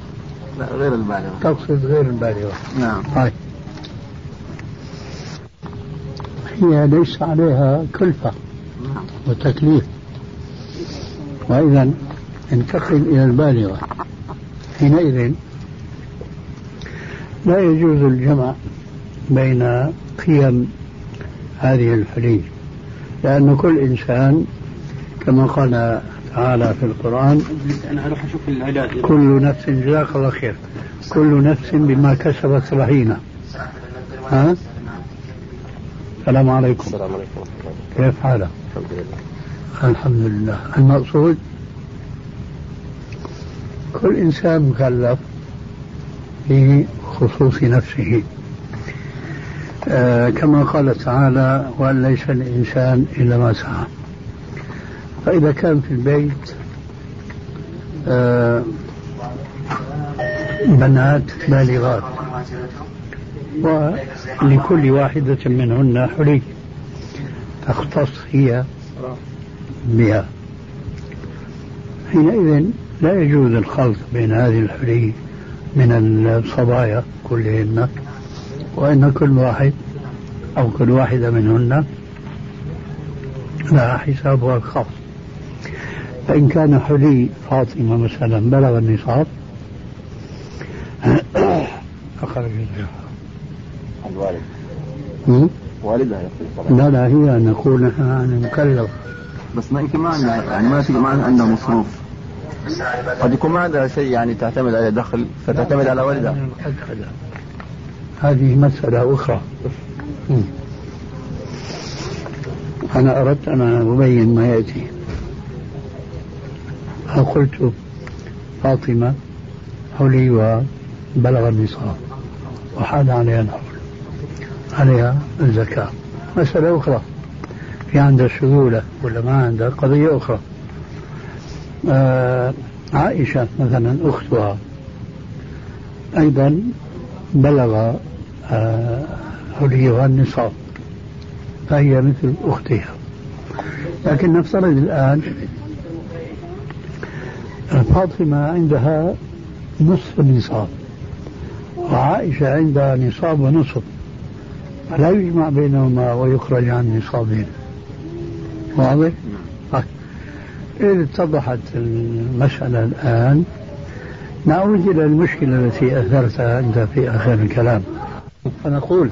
لا غير البالغة. تقصد غير البالغة. نعم. طيب. هي ليس عليها كلفة وتكليف. وإذا انتقل إلى البالغة. حينئذ لا يجوز الجمع بين قيم هذه الحلي لأن كل إنسان كما قال تعالى في القرآن أنا أروح أشوف العلاج كل نفس جزاك الله خير كل نفس بما كسبت رهينة. ها؟ السلام عليكم. السلام عليكم كيف حالك؟ الحمد لله. الحمد لله. المقصود كل إنسان مكلف بخصوص نفسه. آه كما قال تعالى وأن ليس الإنسان إلا ما سعى. فإذا كان في البيت آه بنات بالغات ولكل واحدة منهن حلي تختص هي بها. حينئذ لا يجوز الخلط بين هذه الحلي من الصبايا كلهن وإن كل واحد أو كل واحدة منهن لها حسابها الخاص. فإن كان حلي فاطمة مثلا بلغ النصاب أخرج الوالد? والدها لا لا هي نقول أنا مكلف بس ما يمكن ما عندها يعني ما ما عندها مصروف. قد يكون ما عندها شيء يعني تعتمد على دخل فتعتمد على والدها. هذه مسألة أخرى. م. أنا أردت أن أبين ما يأتي. أو قلت فاطمة حلي وبلغ النصاب وحال عليها الحول. عليها الزكاة. مسألة أخرى. في عندها سيولة ولا ما عندها قضية أخرى. آه عائشة مثلا أختها أيضا بلغ آه حليها النصاب فهي مثل أختها. لكن نفترض الآن فاطمة عندها نصف النصاب وعائشة عندها نصاب ونصف فلا يجمع بينهما ويخرج عن نصابين. واضح؟ طيب. إذا اتضحت المسألة الآن نعود إلى المشكلة التي أثرتها أنت في آخر الكلام فنقول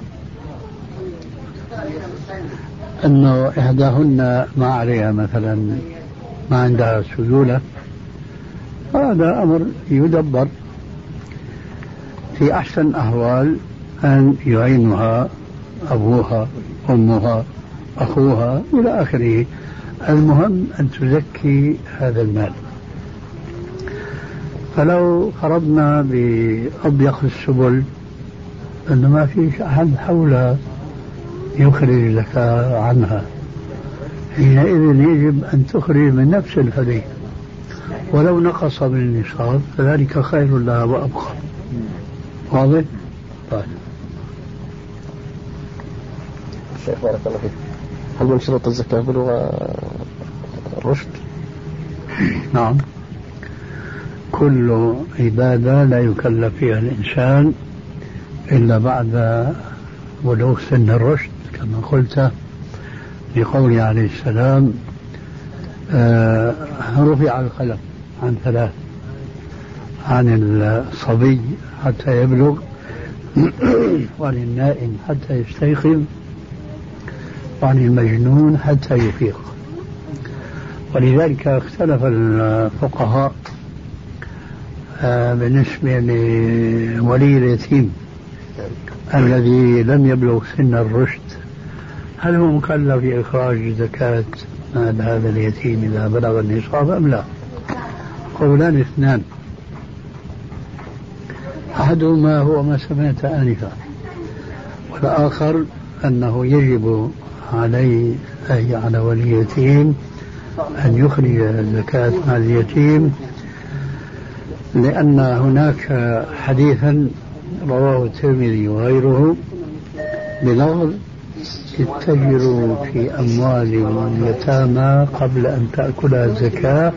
أنه إحداهن ما عليها مثلا ما عندها سيولة هذا أمر يدبر في أحسن الأحوال أن يعينها أبوها أمها أخوها إلى آخره. المهم أن تزكي هذا المال. فلو فرضنا بأضيق السبل أنه ما فيش أحد حولها يخرج زكاة عنها. حينئذ يجب أن تخرج من نفس الهدي ولو نقص من النصاب فذلك خير لها وأبقى. واضح؟ طيب. شيخ بارك الله فيك. هل من شروط الزكاة بلغة الرشد؟ نعم كل عبادة لا يكلف فيها الإنسان إلا بعد بلوغ سن الرشد كما قلت لقوله عليه السلام آه رفع القلم عن ثلاث عن الصبي حتى يبلغ وعن النائم حتى يستيقظ وعن المجنون حتى يفيق ولذلك اختلف الفقهاء آه، بالنسبة لولي اليتيم الذي لم يبلغ سن الرشد هل هو مكلف بإخراج زكاة مال هذا اليتيم إذا بلغ النصاب أم لا؟ قولان اثنان أحدهما هو ما سمعت آنفا والآخر أنه يجب عليه أي على ولي اليتيم أن يخرج زكاة مال اليتيم لأن هناك حديثا رواه الترمذي وغيره بلفظ اتجروا في أموال اليتامى قبل أن تأكلها الزكاة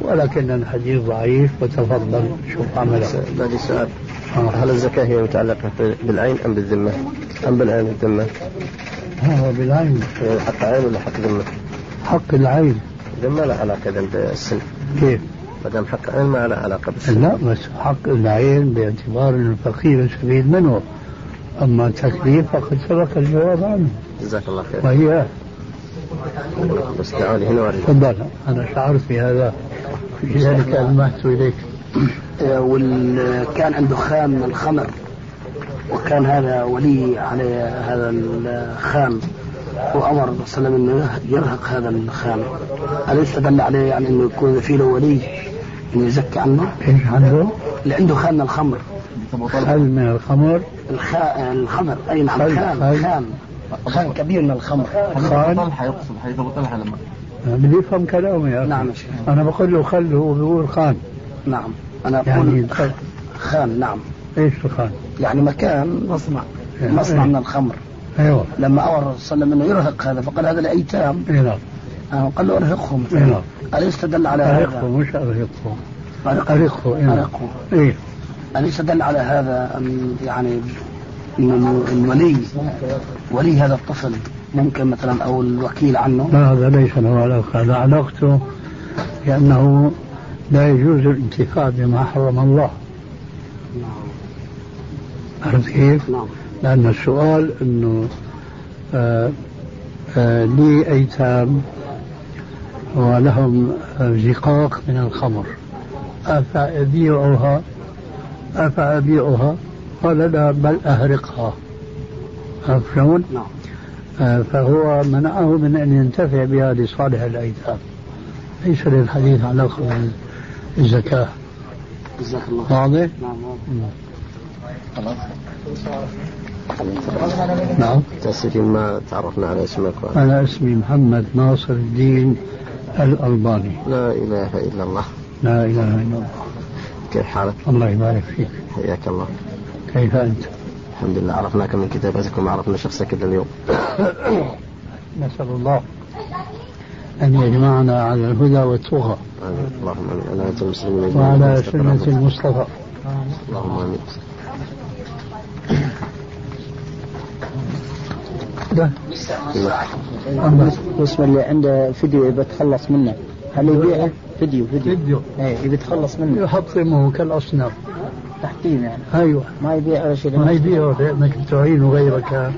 ولكن الحديث ضعيف وتفضل شوف عمله بعد سؤال. هل الزكاة هي متعلقة بالعين أم بالذمة؟ أم بالعين والذمة؟ هو بالعين. حق عين ولا حق ذمة؟ حق العين. ذمة لا علاقة بالسن كيف؟ ما دام حق عين ما له علاقة بالسن. لا بس حق العين باعتبار الفقير السبيل منه. أما التكليف فقد سبق الجواب عنه. جزاك الله خير. وهي؟ بس تعالي هنا تفضل. أنا شعرت بهذا. لذلك ألمحت إليك. وكان عنده خام من الخمر وكان هذا ولي على هذا الخام وأمر صلى الله عليه وسلم أنه يرهق هذا الخام. اليس دل عليه يعني إنه يكون في له ولي انه يزكي عنه؟ إيش عنده؟ اللي عنده خام من الخمر. خل من الخمر؟ الخا... الخمر. أي نعم خام خام خام. كبير من الخمر. خان طلحة يقصد حديث ابو طلحة لما. بدي يفهم كلامي يا أخي. نعم يا شيخ. أنا بقول له خل هو بيقول خان نعم. أنا أقول يعني خان نعم. إيش الخان؟ يعني مكان مصنع مصنع من الخمر. أيوه. لما أمر صلى الله عليه وسلم إنه يرهق هذا فقال هذا الأيتام. اي نعم. آه، قال له أرهقهم. اي نعم. اليس دل على هذا. مش ارهقه أرهقه ارهقه اي نعم. اليس دل على هذا أن يعني إن الولي ولي هذا الطفل ممكن مثلا أو الوكيل عنه. لا هذا ليس له علاقه هذا علاقته لأنه لا يجوز الانتفاع بما حرم الله. عرفت كيف؟ نعم. لأن السؤال أنه آه آه لي أيتام ولهم زقاق من الخمر. أفأبيعها أفأبيعها قال لا بل أهرقها. عرفت شلون؟ نعم. آه، فهو منعه من أن ينتفع بها لصالح الأيتام. ليس للحديث علاقة بالزكاة جزاك الله واضح؟ نعم نعم. تأسفين ما تعرفنا على اسمك أنا اسمي محمد ناصر الدين الألباني. لا إله إلا الله. لا إله إلا الله. كيف حالك؟ الله يبارك فيك. حياك الله. كيف أنت؟ الحمد لله. عرفناك من كتاباتك وما عرفنا شخصك إلا اليوم. نسأل الله أن يجمعنا على الهدى والتقى. آمين اللهم آمين. أنا أنت المسلمين. وعلى سنة المصطفى. اللهم آمين. ده. بالنسبة اللي عنده فيديو يبي يتخلص منه. هل يبيعه؟ فيديو فيديو. فيديو. إيه يبي يتخلص منه. يحطمه كالأصنام تحطيم يعني. أيوة. ما يبيع ولا شيء. ما يبيعه لأنك تعين غيرك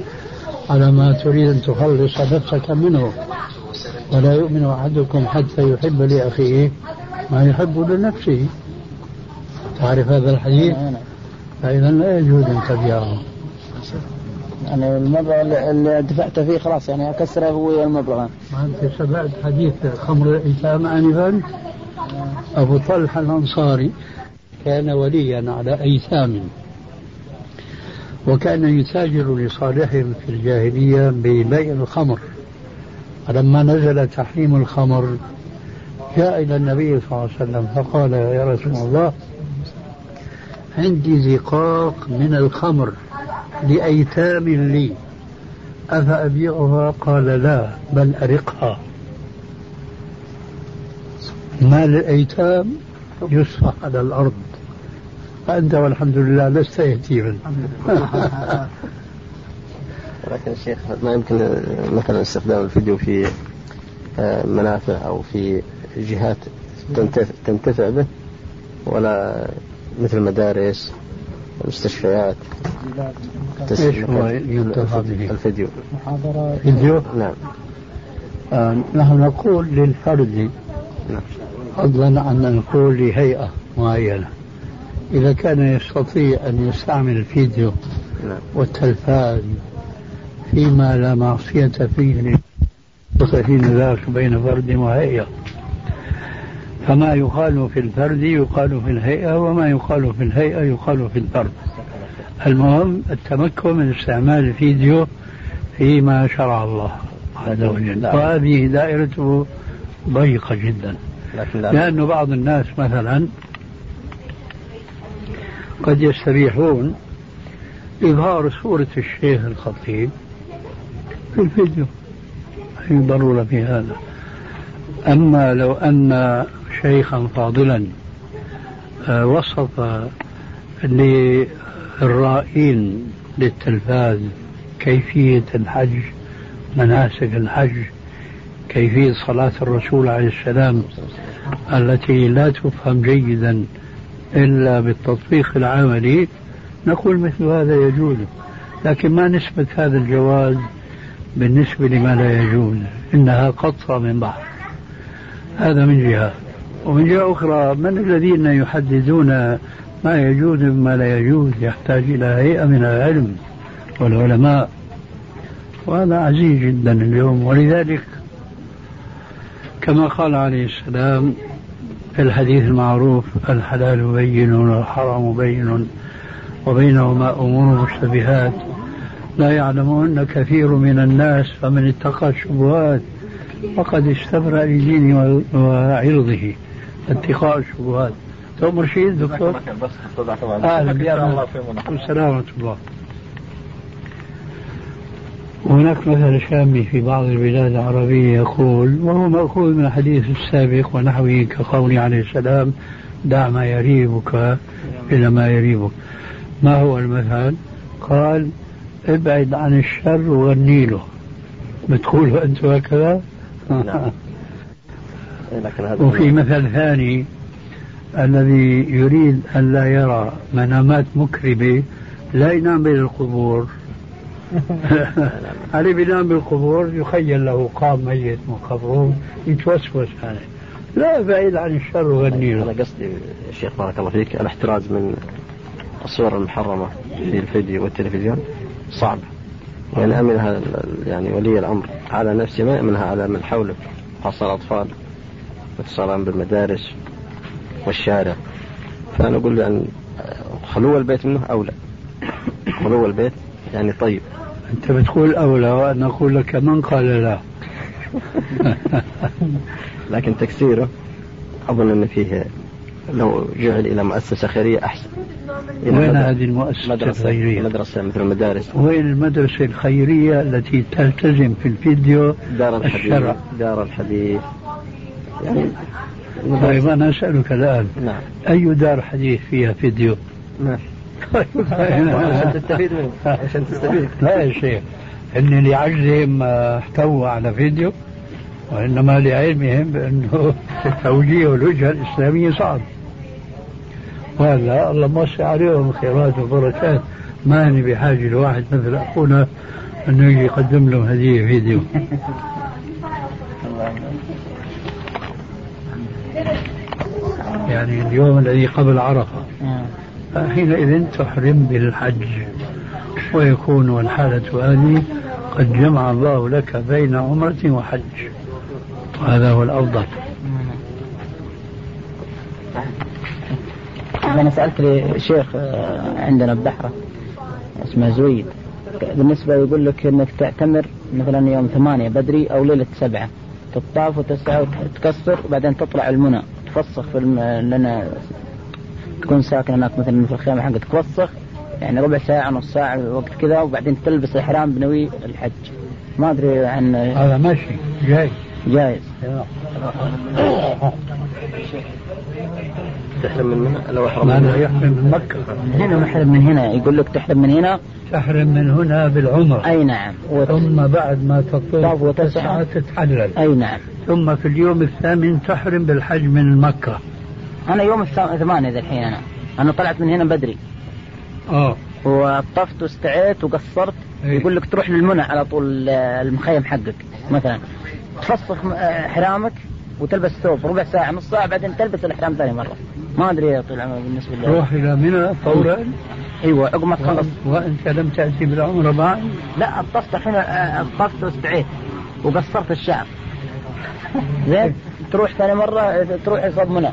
على ما تريد أن تخلص نفسك منه. ولا يؤمن أحدكم حتى يحب لأخيه ما يحب لنفسه. تعرف هذا الحديث؟ فإذا لا يجوز أن تبيعه. يعني المبلغ اللي دفعت فيه خلاص يعني أكسره هو المبلغ ما أنت سمعت حديث خمر الأيتام آنفا؟ أبو طلحة الأنصاري كان وليا على أيتام وكان يتاجر لصالحهم في الجاهلية ببيع الخمر. فلما نزل تحريم الخمر جاء إلى النبي صلى الله عليه وسلم فقال يا رسول الله عندي زقاق من الخمر لأيتام لي. أفأبيعها؟ قال لا بل أرقها. مال الأيتام يصفح على الأرض. فأنت والحمد لله لست يتيما. ولكن الشيخ ما يمكن مثلا استخدام الفيديو في آه، منافع أو في جهات تنتفع به ولا مثل المدارس المستشفيات إيش هو ينتفع به؟ الفيديو محاضرة فيديو؟ نعم آه نحن نقول للفرد نعم فضلا عن أن نقول لهيئة معينة إذا كان يستطيع أن يستعمل الفيديو نعم. والتلفاز فيما لا معصية فيه حين ذاك بين فرد وهيئة. فما يقال في الفرد يقال في الهيئة وما يقال في الهيئة يقال في الفرد. المهم التمكن من استعمال الفيديو فيما شرع الله عز وجل. وهذه دائرته ضيقة جدا. لأن بعض الناس مثلا قد يستبيحون إظهار صورة الشيخ الخطيب في الفيديو أي ضرورة في هذا. أما لو أن شيخا فاضلا آه، وصف للرائين للتلفاز كيفية الحج مناسك الحج كيفية صلاة الرسول عليه السلام التي لا تفهم جيدا إلا بالتطبيق العملي نقول مثل هذا يجوز. لكن ما نسبة هذا الجواز بالنسبة لما لا يجوز إنها قطرة من بحر هذا من جهة. ومن جهة أخرى من الذين يحددون ما يجوز وما لا يجوز يحتاج إلى هيئة من العلم والعلماء. وهذا عزيز جدا اليوم. ولذلك كما قال عليه السلام في الحديث المعروف الحلال بين والحرام بين وبينهما أمور مشتبهات. لا يعلمهن كثير من الناس فمن اتقى الشبهات فقد استبرأ لدينه وعرضه. اتقاء الشبهات. تؤمر شيء دكتور؟ أهلا بك السلام ورحمه الله. هناك مثل شامي في بعض البلاد العربية يقول وهو مأخوذ من الحديث السابق ونحوه كقوله عليه السلام دع ما يريبك إلى ما يريبك. ما هو المثل؟ قال ابعد عن الشر وغني له بتقولوا أنتم هكذا نعم. وفي مثل ثاني الذي يريد أن لا يرى منامات مكربة لا ينام بين القبور. علي بينام بالقبور يخيل له قام ميت من قبره يتوسوس عليه. لا بعيد عن الشر وغني أنا قصدي الشيخ بارك الله فيك الاحتراز من الصور المحرمة في الفيديو والتلفزيون. صعب. وينأمنها يعني ولي الأمر. على نفسه ما يأمنها على من حوله خاصة الأطفال واتصالهم بالمدارس والشارع. فأنا أقول يعني خلو البيت منه أولى خلو البيت يعني طيب. أنت بتقول أولى وأنا أقول لك من قال لا. لكن تكسيره أظن أن فيه لو جعل إلى مؤسسة خيرية أحسن. وين هذه المؤسسة مدرسة الخيرية؟ مدرسة مثل المدارس. وين المدرسة الخيرية التي تلتزم في الفيديو دار الحديث الشرع؟ دار الحديث. يعني طيب أنا أسألك الآن نعم. أي دار حديث فيها فيديو؟ ما عشان تستفيد منه. عشان تستفيد. لا يا شيخ إن لعجزهم احتووا على فيديو وإنما لعلمهم بأنه توجيه الوجهة الإسلامية صعب. وهذا الله موسع عليهم الخيرات والبركات ما أنا بحاجة لواحد مثل أخونا أنه يجي يقدم له هدية فيديو يعني اليوم الذي قبل عرفة. فحينئذ تحرم بالحج. ويكون الحالة هذه قد جمع الله لك بين عمرة وحج. وهذا هو الأفضل. أنا سألت لشيخ آه، عندنا ببحرة اسمه زويد. بالنسبة يقول لك إنك تعتمر مثلا يوم ثمانية بدري أو ليلة سبعة. تطاف وتسعى وتكسر وبعدين تطلع المنى. تفسخ في الم... لنا تكون ساكن هناك مثلا في الخيمة حقك. تفسخ يعني ربع ساعة نص ساعة وقت كذا وبعدين تلبس الإحرام بنوي الحج. ما أدري عن هذا ماشي جاي. جايز. تحرم من منى لو أحرم من يحرم من مكة. هنا محرم من هنا. يقول لك تحرم من هنا. تحرم من هنا بالعمرة أي نعم. وت... ثم بعد ما تطوف وتسعى تتحلل. أي نعم. ثم في اليوم الثامن تحرم بالحج من مكة. أنا يوم الثمانية ذا الحين أنا. أنا طلعت من هنا بدري. آه. وطفت واستعيت وقصرت. إيه؟ يقول لك تروح للمنى على طول المخيم حقك مثلا. تفسخ احرامك وتلبس ثوب ربع ساعة نص ساعة بعدين تلبس الإحرام ثاني مرة. ما أدري يا طويل العمر بالنسبة لي روح إلى منى فورا أيوة عقب ما تخلص. وأنت لم تأتي بالعمرة بعد؟ لا الطفت الحين الطفت واستعيت وقصرت الشعر. زين؟ تروح ثاني مرة تروح يصاب منى.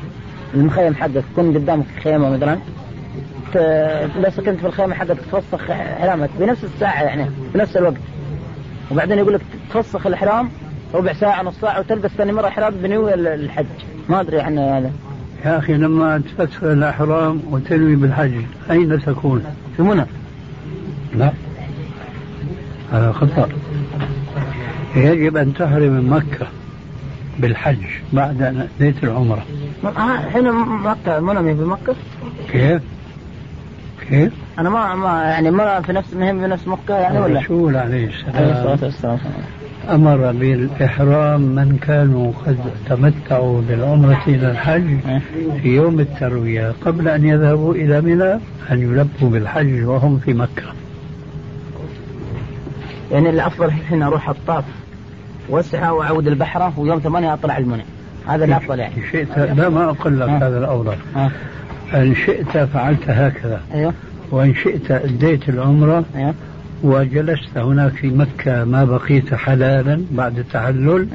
المخيم حقك تكون قدامك خيمة مثلا. بس كنت في الخيمة حقك تفسخ إحرامك بنفس الساعة يعني بنفس الوقت. وبعدين يقول لك تفسخ الإحرام ربع ساعة نص ساعة وتلبس ثاني مرة إحرام بنوي الحج ما أدري إحنا هذا يا أخي لما تفسخ الإحرام وتنوي بالحج أين تكون؟ في منى لا هذا خطأ يجب أن تحرم من مكة بالحج بعد أن أديت العمرة هنا مكة منى في مكة؟ كيف؟ كيف؟ أنا ما ما يعني ما في نفس مهم في نفس مكة يعني ولا؟ الرسول عليه السلام أمر بالإحرام من كانوا قد تمتعوا بالعمرة إلى الحج في يوم التروية. قبل أن يذهبوا إلى منى أن يلبوا بالحج وهم في مكة. يعني الأفضل الحين أروح الطاف واسعى وأعود البحرة ويوم ثمانية أطلع المنى. هذا الأفضل يعني. شئت لا ما أقول لك هذا الأفضل. إن شئت فعلت هكذا. أيوه. وإن شئت أديت العمرة أيوه. وجلست هناك في مكة ما بقيت حلالا بعد التحلل.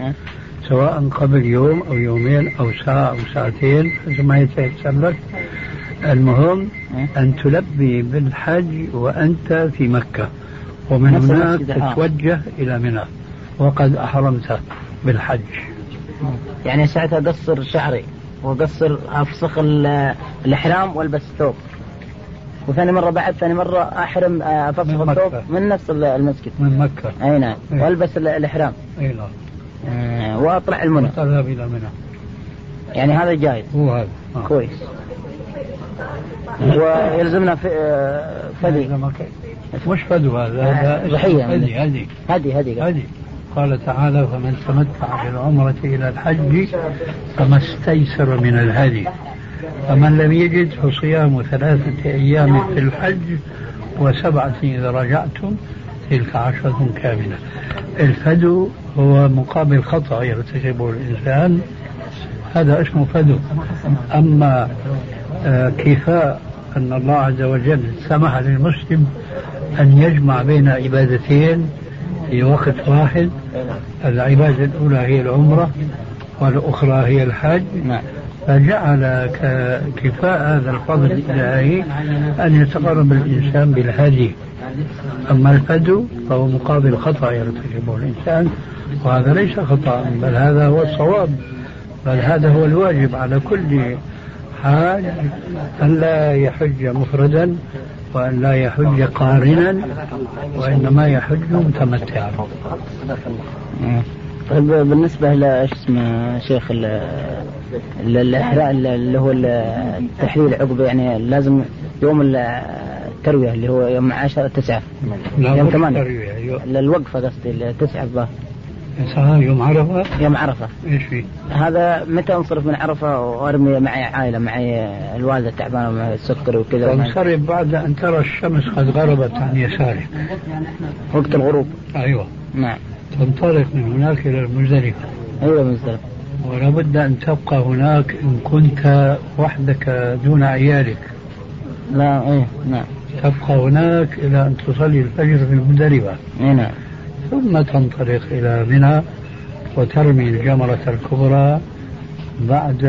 سواء قبل يوم أو يومين أو ساعة أو ساعتين حسب ما يتيسر لك المهم. أن تلبي بالحج وأنت في مكة. ومن هناك تتوجه إلى منى. وقد أحرمت بالحج. يعني ساعتها أقصر شعري وأقصر أفسخ الإحرام والبس ثوب وثاني مرة بعد ثاني مرة أحرم أفسخ الثوب من نفس المسجد. من مكة. أي نعم. أيه. وألبس الإحرام. أي نعم. آه وأطلع المنى. وتذهب إلى منى. يعني هذا جايز. هو هذا. آه. كويس. ويلزمنا في فدي. مش فدو هذا. هذا ضحية هدي هدي. هدي هدي. هدي. قال تعالى فمن تمتع بالعمرة إلى الحج فما استيسر من الهدي. فمن لم يجد فصيام ثلاثة أيام في الحج وسبعة إذا رجعتم تلك عشرة كاملة. الفدو هو مقابل خطأ يرتكبه الإنسان. هذا اسمه فدو أما كفاء أن الله عز وجل سمح للمسلم أن يجمع بين عبادتين في وقت واحد. العبادة الأولى هي العمرة والأخرى هي الحج. فجعل كفاء هذا الفضل الإلهي أن يتقرب الإنسان بالهدي. أما الفدو فهو مقابل خطأ يرتكبه الإنسان وهذا ليس خطأ بل هذا هو الصواب بل هذا هو الواجب على كل حاج أن لا يحج مفردا وأن لا يحج قارنا وإنما يحج متمتعا. طيب بالنسبة ل اسمه شيخ اللي هو التحليل عقب يعني لازم يوم التروية اللي هو يوم 10 9 يوم 8 الوقفة قصدي التسعة الظاهر. يسعى يوم عرفة؟ يوم عرفة. إيش في؟ هذا متى أنصرف من عرفة وأرمي معي عائلة معي الوالدة تعبانة معي السكر وكذا. تنصرف بعد أن ترى الشمس قد غربت عن يسارك. وقت الغروب. أيوة. نعم. تنطلق من هناك إلى المزدلفة. أيوة مزدلفة ولا بد أن تبقى هناك إن كنت وحدك دون عيالك. لا إيه نعم. تبقى هناك إلى أن تصلي الفجر في المزدلفة إيه نعم. ثم تنطلق إلى منى وترمي الجمرة الكبرى بعد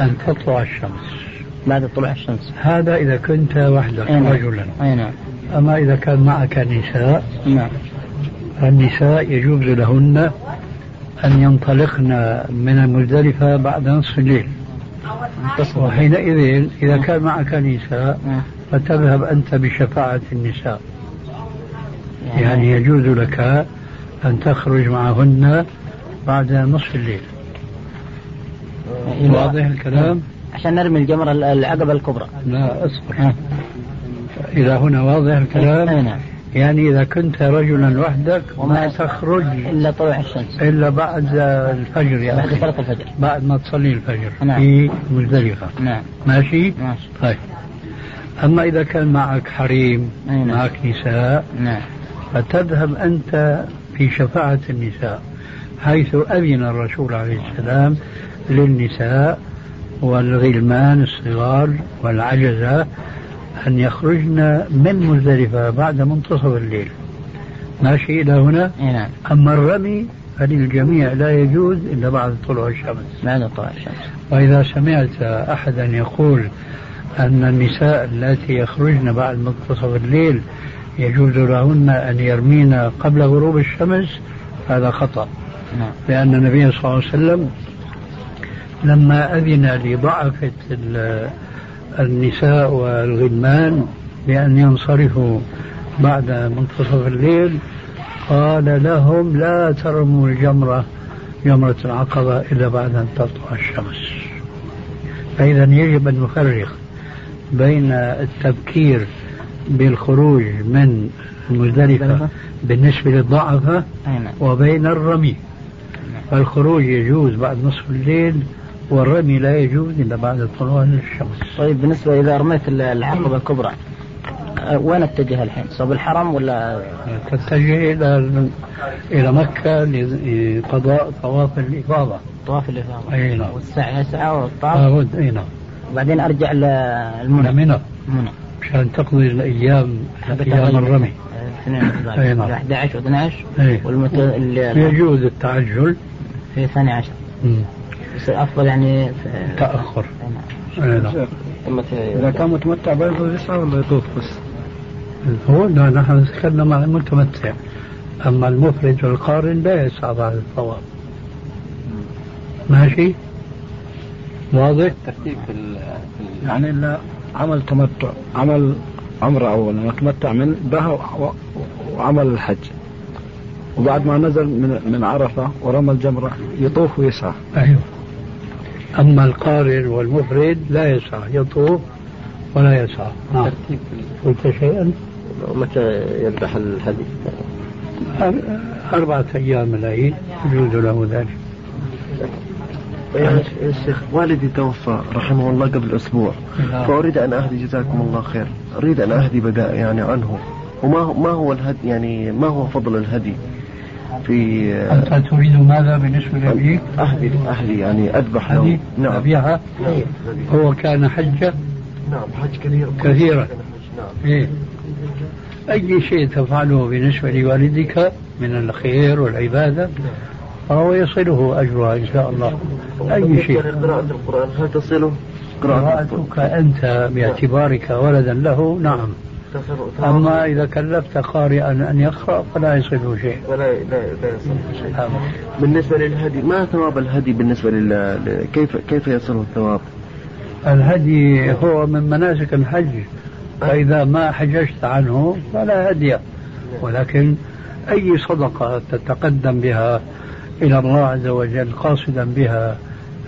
أن تطلع الشمس. بعد طلوع الشمس. هذا إذا كنت وحدك أي نعم. رجلا. اي نعم. أما إذا كان معك نساء نعم. النساء يجوز لهن أن ينطلقن من المزدلفة بعد نصف الليل وحينئذ إذا كان معك نساء. فتذهب أنت بشفاعة النساء يعني يجوز لك أن تخرج معهن بعد نصف الليل إيه. واضح الكلام؟ عشان نرمي الجمرة العقبة الكبرى لا اصبر. إلى هنا واضح الكلام؟ نعم يعني إذا كنت رجلا وحدك وما ما تخرج إلا طلوع الشمس. إلا بعد الفجر يا بعد صلاة الفجر. بعد ما تصلي الفجر نعم. في مزدلفة. نعم. ماشي؟ ماشي. طيب. أما إذا كان معك حريم نعم. معك نساء نعم. فتذهب أنت في شفاعة النساء حيث أذن الرسول عليه السلام للنساء والغلمان الصغار والعجزة أن يخرجن من مزدلفة بعد منتصف الليل. ماشي إلى هنا؟ نعم. أما الرمي فللجميع لا يجوز إلا بعد طلوع الشمس. بعد طلوع الشمس. وإذا سمعت أحدا يقول أن النساء اللاتي يخرجن بعد منتصف الليل يجوز لهن أن يرمين قبل غروب الشمس هذا خطأ. نعم. لأن النبي صلى الله عليه وسلم لما أذن لضعفة النساء والغلمان بأن ينصرفوا بعد منتصف الليل. قال لهم لا ترموا الجمرة جمرة العقبة إلا بعد أن تطلع الشمس. فإذا يجب أن نفرق بين التبكير بالخروج من المزدلفة بالنسبة للضعفة نعم. وبين الرمي. فالخروج يجوز بعد نصف الليل. والرمي لا يجوز إلا بعد طلوع الشمس. طيب بالنسبة إذا رميت العقبة الكبرى أه، وين اتجه الحين؟ صوب الحرم ولا؟ تتجه إلى إلى مكة لقضاء طواف الإفاضة. طواف الإفاضة؟ أي نعم. والسعي يسعى والطواف؟ لابد أي نعم. وبعدين أرجع من للمنى منى. منى. مشان تقضي الأيام أيام الرمي. اثنين أي نعم. 11 و12 أي. والمت... يجوز التعجل. في ثاني عشر. مم. بس الأفضل يعني أي نعم. نعم. إذا كان متمتع بيض يسعى ولا يطوف بس؟ هو لا نحن ذكرنا مع المتمتع. أما المفرد والقارن لا يسعى بعد الطواف. ماشي؟ واضح؟ ترتيب في يعني لا عمل تمتع عمل عمرة أولا وتمتع من بها وعمل الحج. وبعد ما نزل من من عرفة ورمى الجمرة يطوف ويسعى. أيوه. أما القارن والمفرد لا يسعى يطوف ولا يسعى. نعم. قلت شيئا؟ متى يذبح الهدي؟ أر- أربعة أيام من العيد يجوز له ذلك. يا شيخ والدي توفى رحمه الله قبل أسبوع. نعم. فأريد أن أهدي جزاكم الله خير. أريد أن أهدي بداء يعني عنه. وما ما هو الهدي يعني ما هو فضل الهدي؟ في أنت تريد ماذا بالنسبة لأبيك؟ أهدي أهدي يعني أذبح له نعم. أبيها هو كان حجة؟ نعم حج كثير كثيرة. نعم. إيه. أي شيء تفعله بالنسبة لوالدك من الخير والعبادة؟ فهو يصله أجرها إن شاء الله. أي شيء؟ قراءة القرآن. هل تصله؟ قراءتك أنت باعتبارك ولدا له؟ نعم. أما إذا كلفت قارئا أن يقرأ فلا يصله شيء. ولا لا لا يصل شيء. هذا. بالنسبة للهدي ما ثواب الهدي بالنسبة لل كيف كيف يصله الثواب؟ الهدي هو من مناسك الحج. فإذا ما حججت عنه فلا هدي. ولكن أي صدقة تتقدم بها إلى الله عز وجل قاصدا بها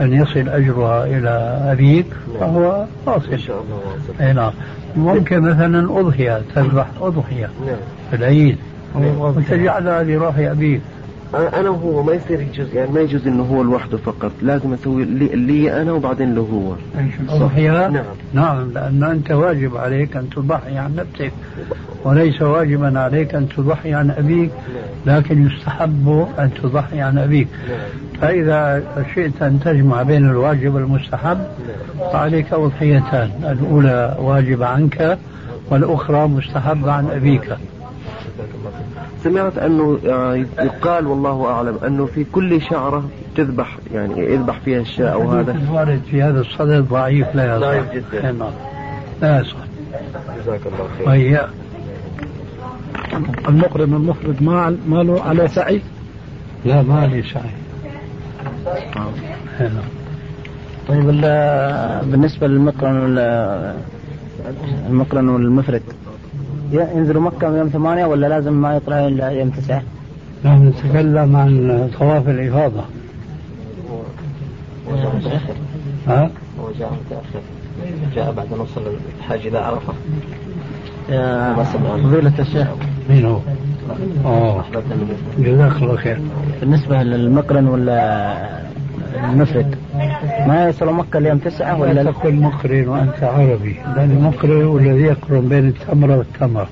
أن يصل أجرها إلى أبيك فهو إن قاصد شاء الله واصل. أي نعم. ممكن مثلا أضحية تذبح أضحية نعم. في العيد. وتجعلها لروح أبيك. أنا وهو ما يصير يجوز يعني ما يجوز إنه هو لوحده فقط لازم أسوي لي, لي أنا وبعدين له هو. الأضحية نعم. نعم لأن أنت واجب عليك أن تضحي عن نفسك وليس واجبا عليك أن تضحي عن أبيك لكن يستحب أن تضحي عن أبيك. فإذا شئت أن تجمع بين الواجب والمستحب فعليك أضحيتان الأولى واجبة عنك والأخرى مستحبة عن أبيك. سمعت أنه آه، يقال والله أعلم أنه في كل شعرة تذبح يعني يذبح فيها الشاء أو هذا. الوارد في هذا الصدد ضعيف لا يصح. ضعيف جدا. نعم. لا يصح. جزاك الله خير. وهي المقرن المفرد ما ما له على سعي؟ لا ما لي سعي. نعم. طيب ال- بالنسبة للمقرن وال- المقرن والمفرد ي- ينزلوا مكة يوم ثمانية ولا لازم ما يطلع إلا يوم تسعة؟ نحن نتكلم عن طواف الإفاضة. ها؟ هو جاء متأخر جاء بعد نص الحاج إلى عرفة. يا فضيلة الشيخ. مين هو؟ أوه. جزاك الله خير. بالنسبة للمقرن ولا المفرد. ما يوصلوا مكة اليوم تسعة ولا ولا تقل مقرن وأنت عربي. لأن المقرن هو الذي يقرن بين التمرة والتمرة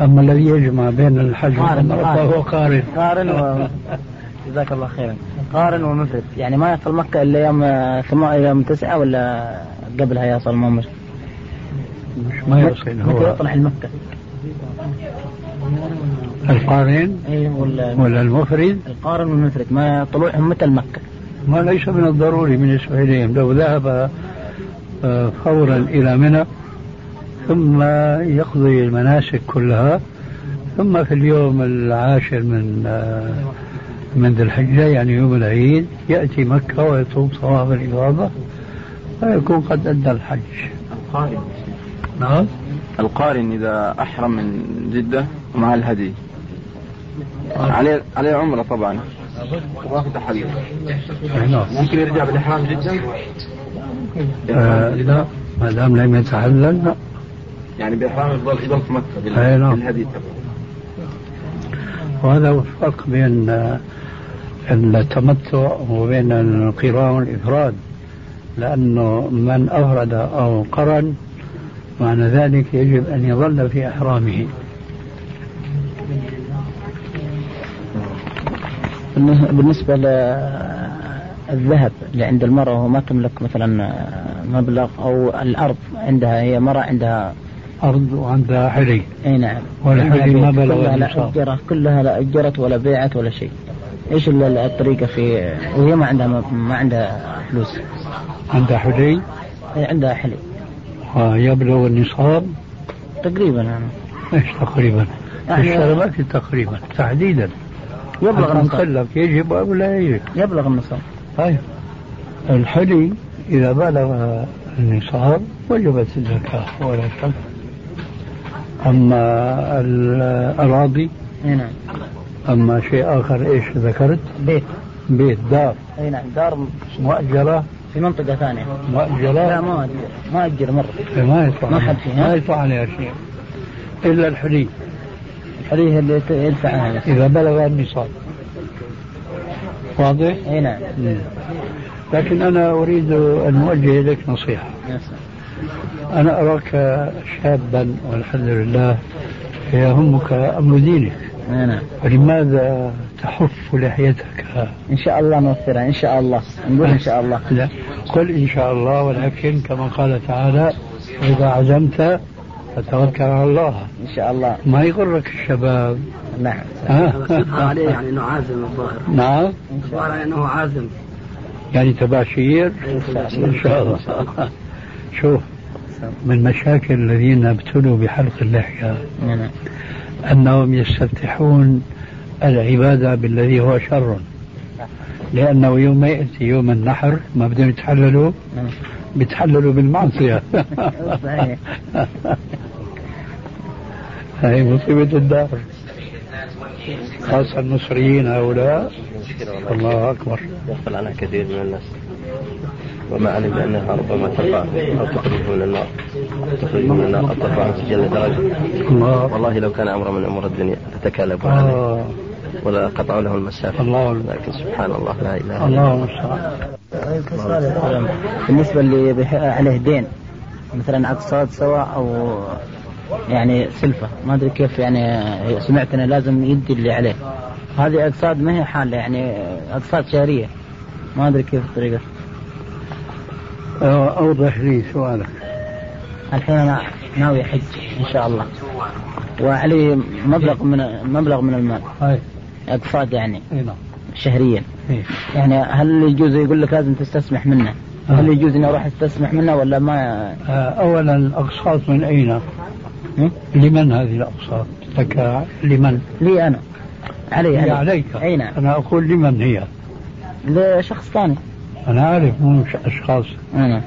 أما الذي يجمع بين الحج والتمرة فهو قارن. قارن و... جزاك الله خيرا. قارن ومفرد. يعني ما يصل مكة إلا يوم ثمانية يوم تسعة ولا قبلها يصل ما مش مش ما يصل متى هو يطلع المكة؟ القارن اي ولا ولا المفرد؟ القارن والمفرد. ما طلوعهم متى المكة؟ ما ليس من الضروري بالنسبة إليهم لو ذهب آه، فورا إلى منى ثم يقضي المناسك كلها ثم في اليوم العاشر من آه، من ذي الحجة يعني يوم العيد يأتي مكة ويطوف طواف الإفاضة ويكون قد أدى الحج. القارن. نعم. القارن إذا أحرم من جدة مع الهدي؟ عليه عليه عمرة طبعا. ممكن يرجع بالإحرام جدا؟ آه لا ما دام لم يتحلل لا يعني بإحرام يفضل يضل في مكة نعم. بالهدي تبعه. وهذا هو الفرق بين آه، التمتع وبين القران والإفراد. لأنه من أفرد أو قرن معنى ذلك يجب أن يظل في إحرامه. بالنسبة للذهب اللي عند المرأة وهو ما تملك مثلا مبلغ أو الأرض عندها هي مرأة عندها أرض وعندها حلي أي نعم. والحلي عندها ما بلغ كلها لا. أجرت كلها لا أجرت ولا بيعت ولا شيء. إيش ال- الطريقة في وهي ما عندها ما عندها فلوس. عندها حلي عندها حلي ويبلغ النصاب؟ تقريبا. يعني إيش تقريبا؟ يعني- في تقريبا تحديدا. يبلغ لك يجب أو لا يجب يبلغ النصاب. طيب. الحلي إذا بلغ النصاب وجبت الزكاة ولا شك أما الأراضي نعم. أما شيء آخر إيش ذكرت؟ بيت. بيت دار. أي نعم. دار مؤجرة. في منطقة ثانية. لا مؤجرة ما أجر ما أجر مرة. ما يطلع ما حد فيها. ما يطلع عليها شيء. إلا الحلي. الحلي هي اللي بس. إذا بلغ النصاب واضح؟ إي نعم. لكن أنا أريد أن أوجه إليك نصيحة يا سلام. أنا أراك شابا والحمد لله يهمك أمر دينك نعم فلماذا تحف لحيتك إن شاء الله نوفرها إن شاء الله نقول إن شاء الله لا قل إن شاء الله ولكن كما قال تعالى إذا عزمت فتوكل على الله. إن شاء الله. ما يغرك الشباب. نعم. ها؟ عليه يعني إنه عازم الظاهر. نعم. الظاهر إنه عازم. يعني تباشير إن شاء الله. شوف من مشاكل الذين ابتلوا بحلق اللحية نعم. أنهم يستفتحون العبادة بالذي هو شر. لأنه يوم يأتي يوم النحر ما بدهم يتحللوا؟ نعم. بيتحللوا بالمعصية. هاي مصيبة الدار. خاصة المصريين هؤلاء. الله أكبر. يغفل عنها كثير من الناس. وما علم بأنها ربما ترفع أو تخرج من النار. تخرج من النار أو ترفع من سجل درجة. الله. والله لو كان أمر من أمور الدنيا لتكالبوا عليه. آه ولا قطعوا له المسافة. الله. لكن سبحان الله لا إله إلا الله. بالنسبة اللي عليه دين مثلا أقساط سواء أو يعني سلفة. ما أدري كيف يعني سمعت أنه لازم يدي اللي عليه. هذه أقساط ما هي حالة يعني أقساط شهرية. ما أدري كيف الطريقة. آه، أوضح لي سؤالك. الحين أنا ناوي حج إن شاء الله. وعلي مبلغ من مبلغ من المال. أقساط يعني نعم. شهريا. يعني هل يجوز يقول لك لازم تستسمح منه؟ هل يجوز إني أروح أستسمح منه ولا ما؟ آه، أولا الأقساط من أين؟ لمن هذه الأقساط؟ لك لمن؟ لي أنا. علي علي عليك. أي نعم. أنا أقول لمن هي؟ لشخص ثاني. أنا أعرف مو أشخاص. أنا.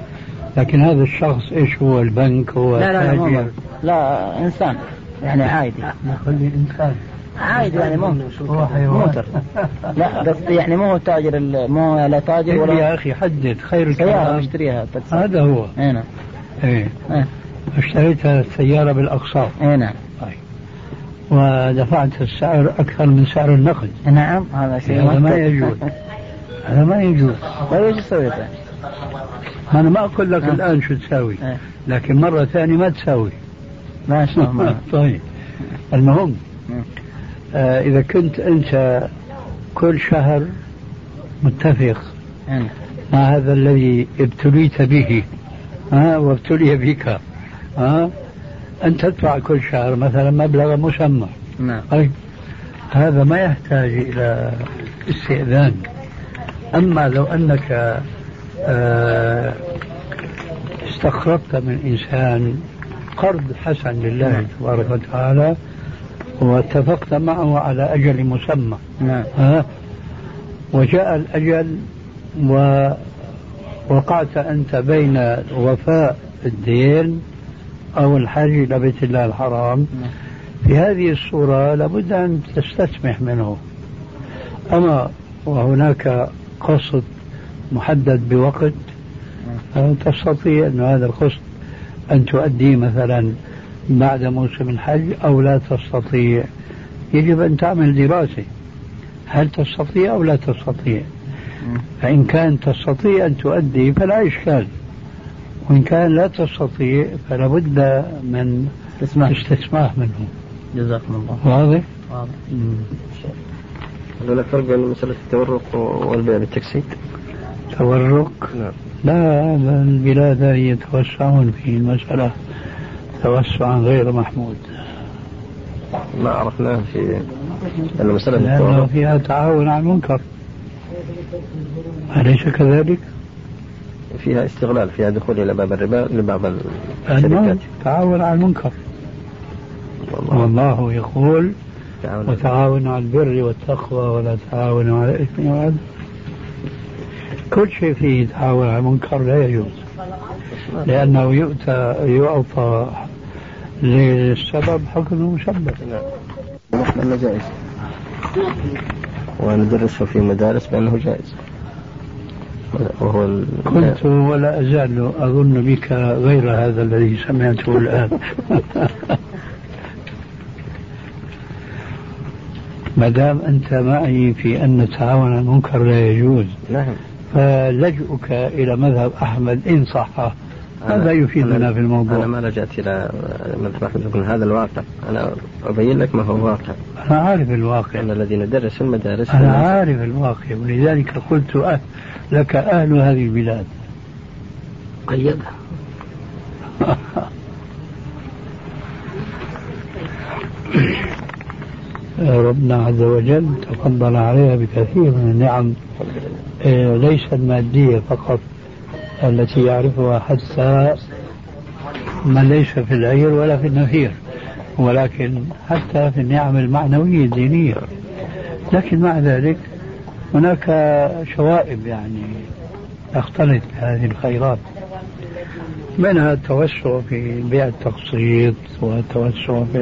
لكن هذا الشخص إيش هو؟ البنك هو؟ لا لا لا. لا إنسان. يعني عادي خلي إنسان. عادي يعني مو هو حيوان. لا قصدي يعني مو تاجر مو لا تاجر يا ولا أخي حدد. خير مشتريها تاكسي هذا هو. أي نعم. إيه. إيه. اشتريت السيارة بالأقساط. اي نعم. ودفعت السعر أكثر من سعر النقد. نعم هذا شيء هذا ما يجوز. هذا ما يجوز. طيب إيش سويت؟ أنا ما أقول لك آه. الآن شو تساوي إيه. لكن مرة ثانية ما تساوي. ما شاء الله. طيب. المهم مم. آه إذا كنت أنت كل شهر متفق إيه. مع هذا الذي ابتليت به ها وابتلي بك. ها؟ أن تدفع كل شهر مثلا مبلغ مسمى. نعم. طيب. هذا ما يحتاج إلى استئذان. أما لو أنك آه، استقرضت من إنسان قرض حسن لله تبارك وتعالى واتفقت معه على أجل مسمى. نعم. ها؟ وجاء الأجل ووقعت أنت بين وفاء الدين أو الحج إلى بيت الله الحرام. في هذه الصورة لابد أن تستسمح منه. أما وهناك قسط محدد بوقت أه، تستطيع أن هذا القسط أن تؤديه مثلا بعد موسم الحج أو لا تستطيع؟ يجب أن تعمل دراسة. هل تستطيع أو لا تستطيع؟ فإن كان تستطيع أن تؤدي فلا إشكال. وإن كان لا تستطيع فلا بد من تسمح. استسماح منه. جزاكم الله. واضح؟ واضح. هل هناك فرق بين مسألة التورق والبيع بالتقسيط؟ تورق؟ نعم. لا هذا البلاد يتوسعون في المسألة توسعا غير محمود. ما عرفناه في أن مسألة لأنه فيها تعاون على المنكر. أليس كذلك؟ فيها استغلال فيها دخول إلى باب الربا لبعض الشركات. تعاون على المنكر. والله. والله يقول تعاون. وتعاونوا على البر والتقوى ولا تعاونوا على الإثم والعدل كل شيء فيه تعاون على المنكر لا يجوز لأنه يؤتى يعطى للسبب حكم المسبب نحن أنه جائز وندرسه في مدارس بأنه جائز. وهو ال... كنت ولا أزال أظن بك غير هذا الذي سمعته الآن. ما دام أنت معي في أن التعاون على المنكر لا يجوز نعم. فلجؤك إلى مذهب أحمد إن صح. ماذا أنا- يفيدنا أنا- في الموضوع؟ أنا ما لجأت إلى مذهب أحمد بن هذا الواقع. أنا أبين لك ما هو الواقع. أنا عارف الواقع. أن الذي ندرس في المدارس أنا عارف الواقع ولذلك قلت أه لك أهل هذه البلاد. قيدها. ربنا عز وجل تفضل عليها بكثير من النعم. آه، ليس المادية فقط التي يعرفها حتى من ليس في العير ولا في النفير ولكن حتى في النعم المعنوية الدينية. لكن مع ذلك هناك شوائب يعني تختلط بهذه الخيرات منها التوسع في بيع التقسيط والتوسع في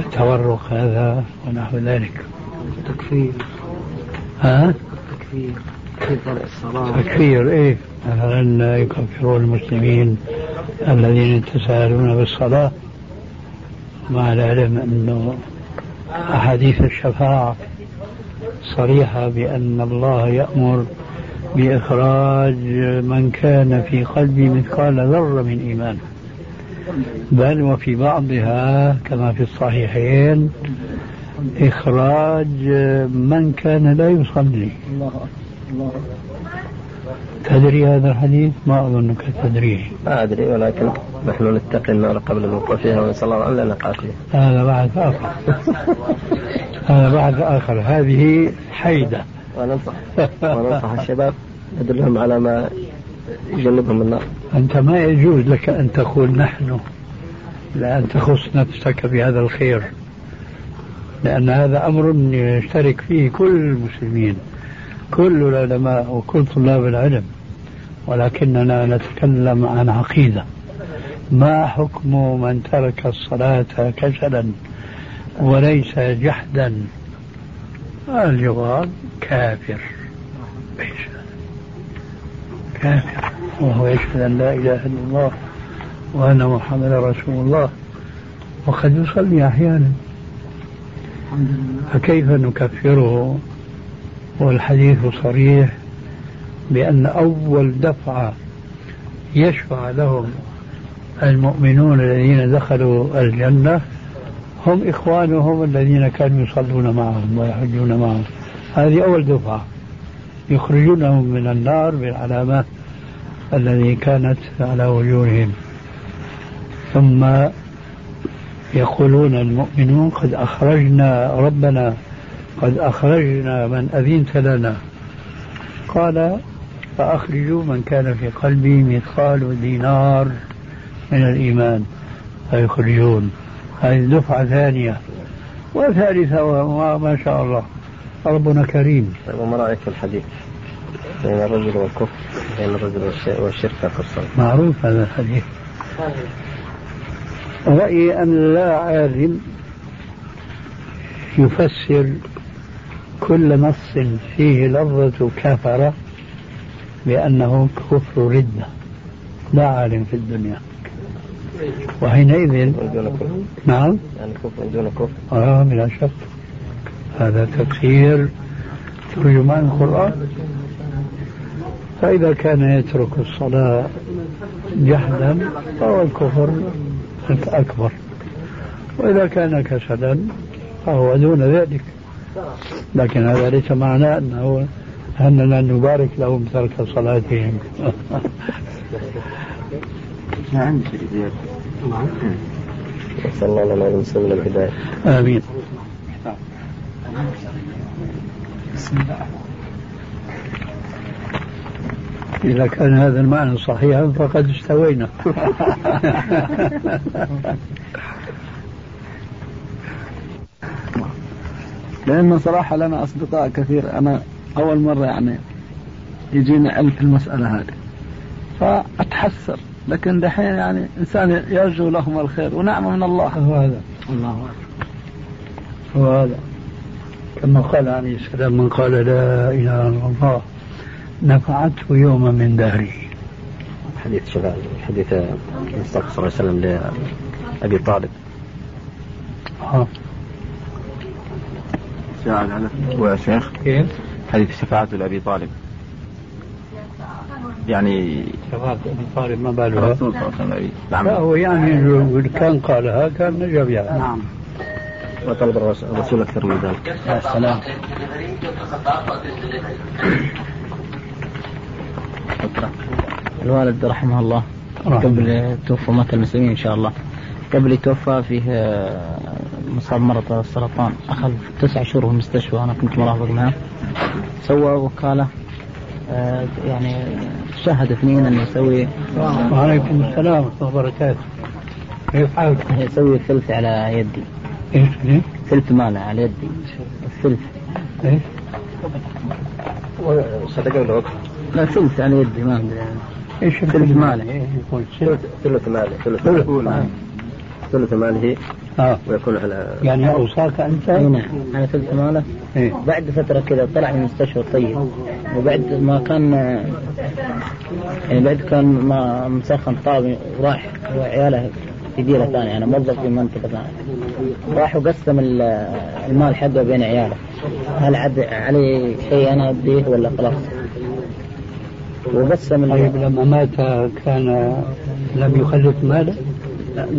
التورق هذا ونحو ذلك. تكفير ها؟ تكفير كيف الصلاة. تكفير إيه. مثلا يكفرون المسلمين الذين يتساهلون بالصلاة مع العلم أنه أحاديث الشفاعة صريحة بأن الله يأمر بإخراج من كان في قلبه مثقال ذرة من إيمان. بل وفي بعضها كما في الصحيحين إخراج من كان لا يصلي. تدري هذا الحديث؟ ما أظنك تدريه. ما أدري ولكن نحن نتقي النار قبل الوقوع فيها ونسأل الله أن لا نقع فيها. هذا بعد آخر هذا بعد آخر هذه حيدة. وننصح. وننصح الشباب ندلهم على ما يجنبهم النار. أنت ما يجوز لك أن تقول نحن لأن تخص نفسك بهذا الخير لأن هذا أمر يشترك فيه كل المسلمين كل العلماء وكل طلاب العلم. ولكننا نتكلم عن عقيدة. ما حكم من ترك الصلاة كسلا؟ وليس جحدا. الجواب كافر. كافر. وهو يشهد أن لا إله إلا الله وأن محمدا رسول الله. وقد يصلي أحيانا. فكيف نكفره؟ والحديث صريح بأن أول دفعة يشفع لهم المؤمنون الذين دخلوا الجنة هم إخوانهم الذين كانوا يصلون معهم ويحجون معهم. هذه أول دفعة. يخرجونهم من النار بالعلامات التي كانت على وجوههم. ثم يقولون المؤمنون قد أخرجنا ربنا قد أخرجنا من أذنت لنا. قال فأخرجوا من كان في قلبي مثقال دينار من الإيمان. فيخرجون. هذه دفعة ثانية. وثالثة وما شاء الله. ربنا كريم. طيب وما رأيك في الحديث بين الرجل والكفر بين الرجل والشرك في الصلاة معروف هذا الحديث. رأيي أن لا عالم يفسر كل نص فيه لفظة كفر بأنه كفر ردة. لا عالم في الدنيا. وحينئذ نعم. يعني كفر دون كفر آه بلا شك. هذا تفسير ترجمان القرآن. فإذا كان يترك الصلاة جحدا فهو الكفر الأكبر. وإذا كان كسلا فهو دون ذلك. لكن هذا ليس معناه أنه أننا نبارك لهم ترك صلاتهم. نعم. نسأل الله لنا وللمسلمين الهداية. آمين. إذا كان هذا المعنى صحيحا فقد استوينا. لأنه صراحة لنا أصدقاء كثير. أنا أول مرة يعني يجيني علم في المسألة هذه. فأتحسر. لكن دحين يعني إنسان يرجو لهم الخير ونعمة من الله. هو هذا. الله أكبر هو هذا. كما قال عليه السلام من قال لا إله إلا الله نفعته يوما من دهره. حديث شباب حديث المصطفى صلى الله عليه وسلم لأبي طالب. ها سؤال على يا شيخ؟ كيف؟ حديث شفاعته لأبي طالب. يعني أبي طالب ما بالها. الرسول صلى الله عليه وسلم لا نعم. هو يعني لو كان قالها كان نجب يعني. نعم. وطلب الرسول أكثر من ذلك. يا سلام. الوالد رحمه الله قبل توفى مات المسلمين إن شاء الله. قبل يتوفى فيه آه، مصاب مرض السرطان. أخذ تسع شهور في المستشفى وأنا كنت مرافق معه. سوى وكالة. يعني شهد اثنين إنه يسوي وعليكم السلام ورحمة الله وبركاته. كيف حالك؟ يسوي ثلث على يدي. إيش؟ إيه؟ ثلث ماله على يدي. الثلث. إيش؟ صدق ولا وقف؟ لا ثلث على يدي ما أدري. يعني. إيش ثلث ماله. إيه يقول ثلث ثلث ماله ثلث ثلث ماله. ثلث ماله. آه. ويكون على يعني أوصاك أنت؟ أي نعم. على ثلث ماله إيه؟ بعد فترة كذا طلع من المستشفى طيب. وبعد ما كان يعني بعد كان ما مسخن طاب وراح وعياله في ديرة ثانية. أنا موظف في منطقة ثانية. راح وقسم ال- المال حقه بين عياله. هل عد علي شيء أنا أديه ولا خلاص؟ وقسم طيب لما مات كان لم يخلف مالا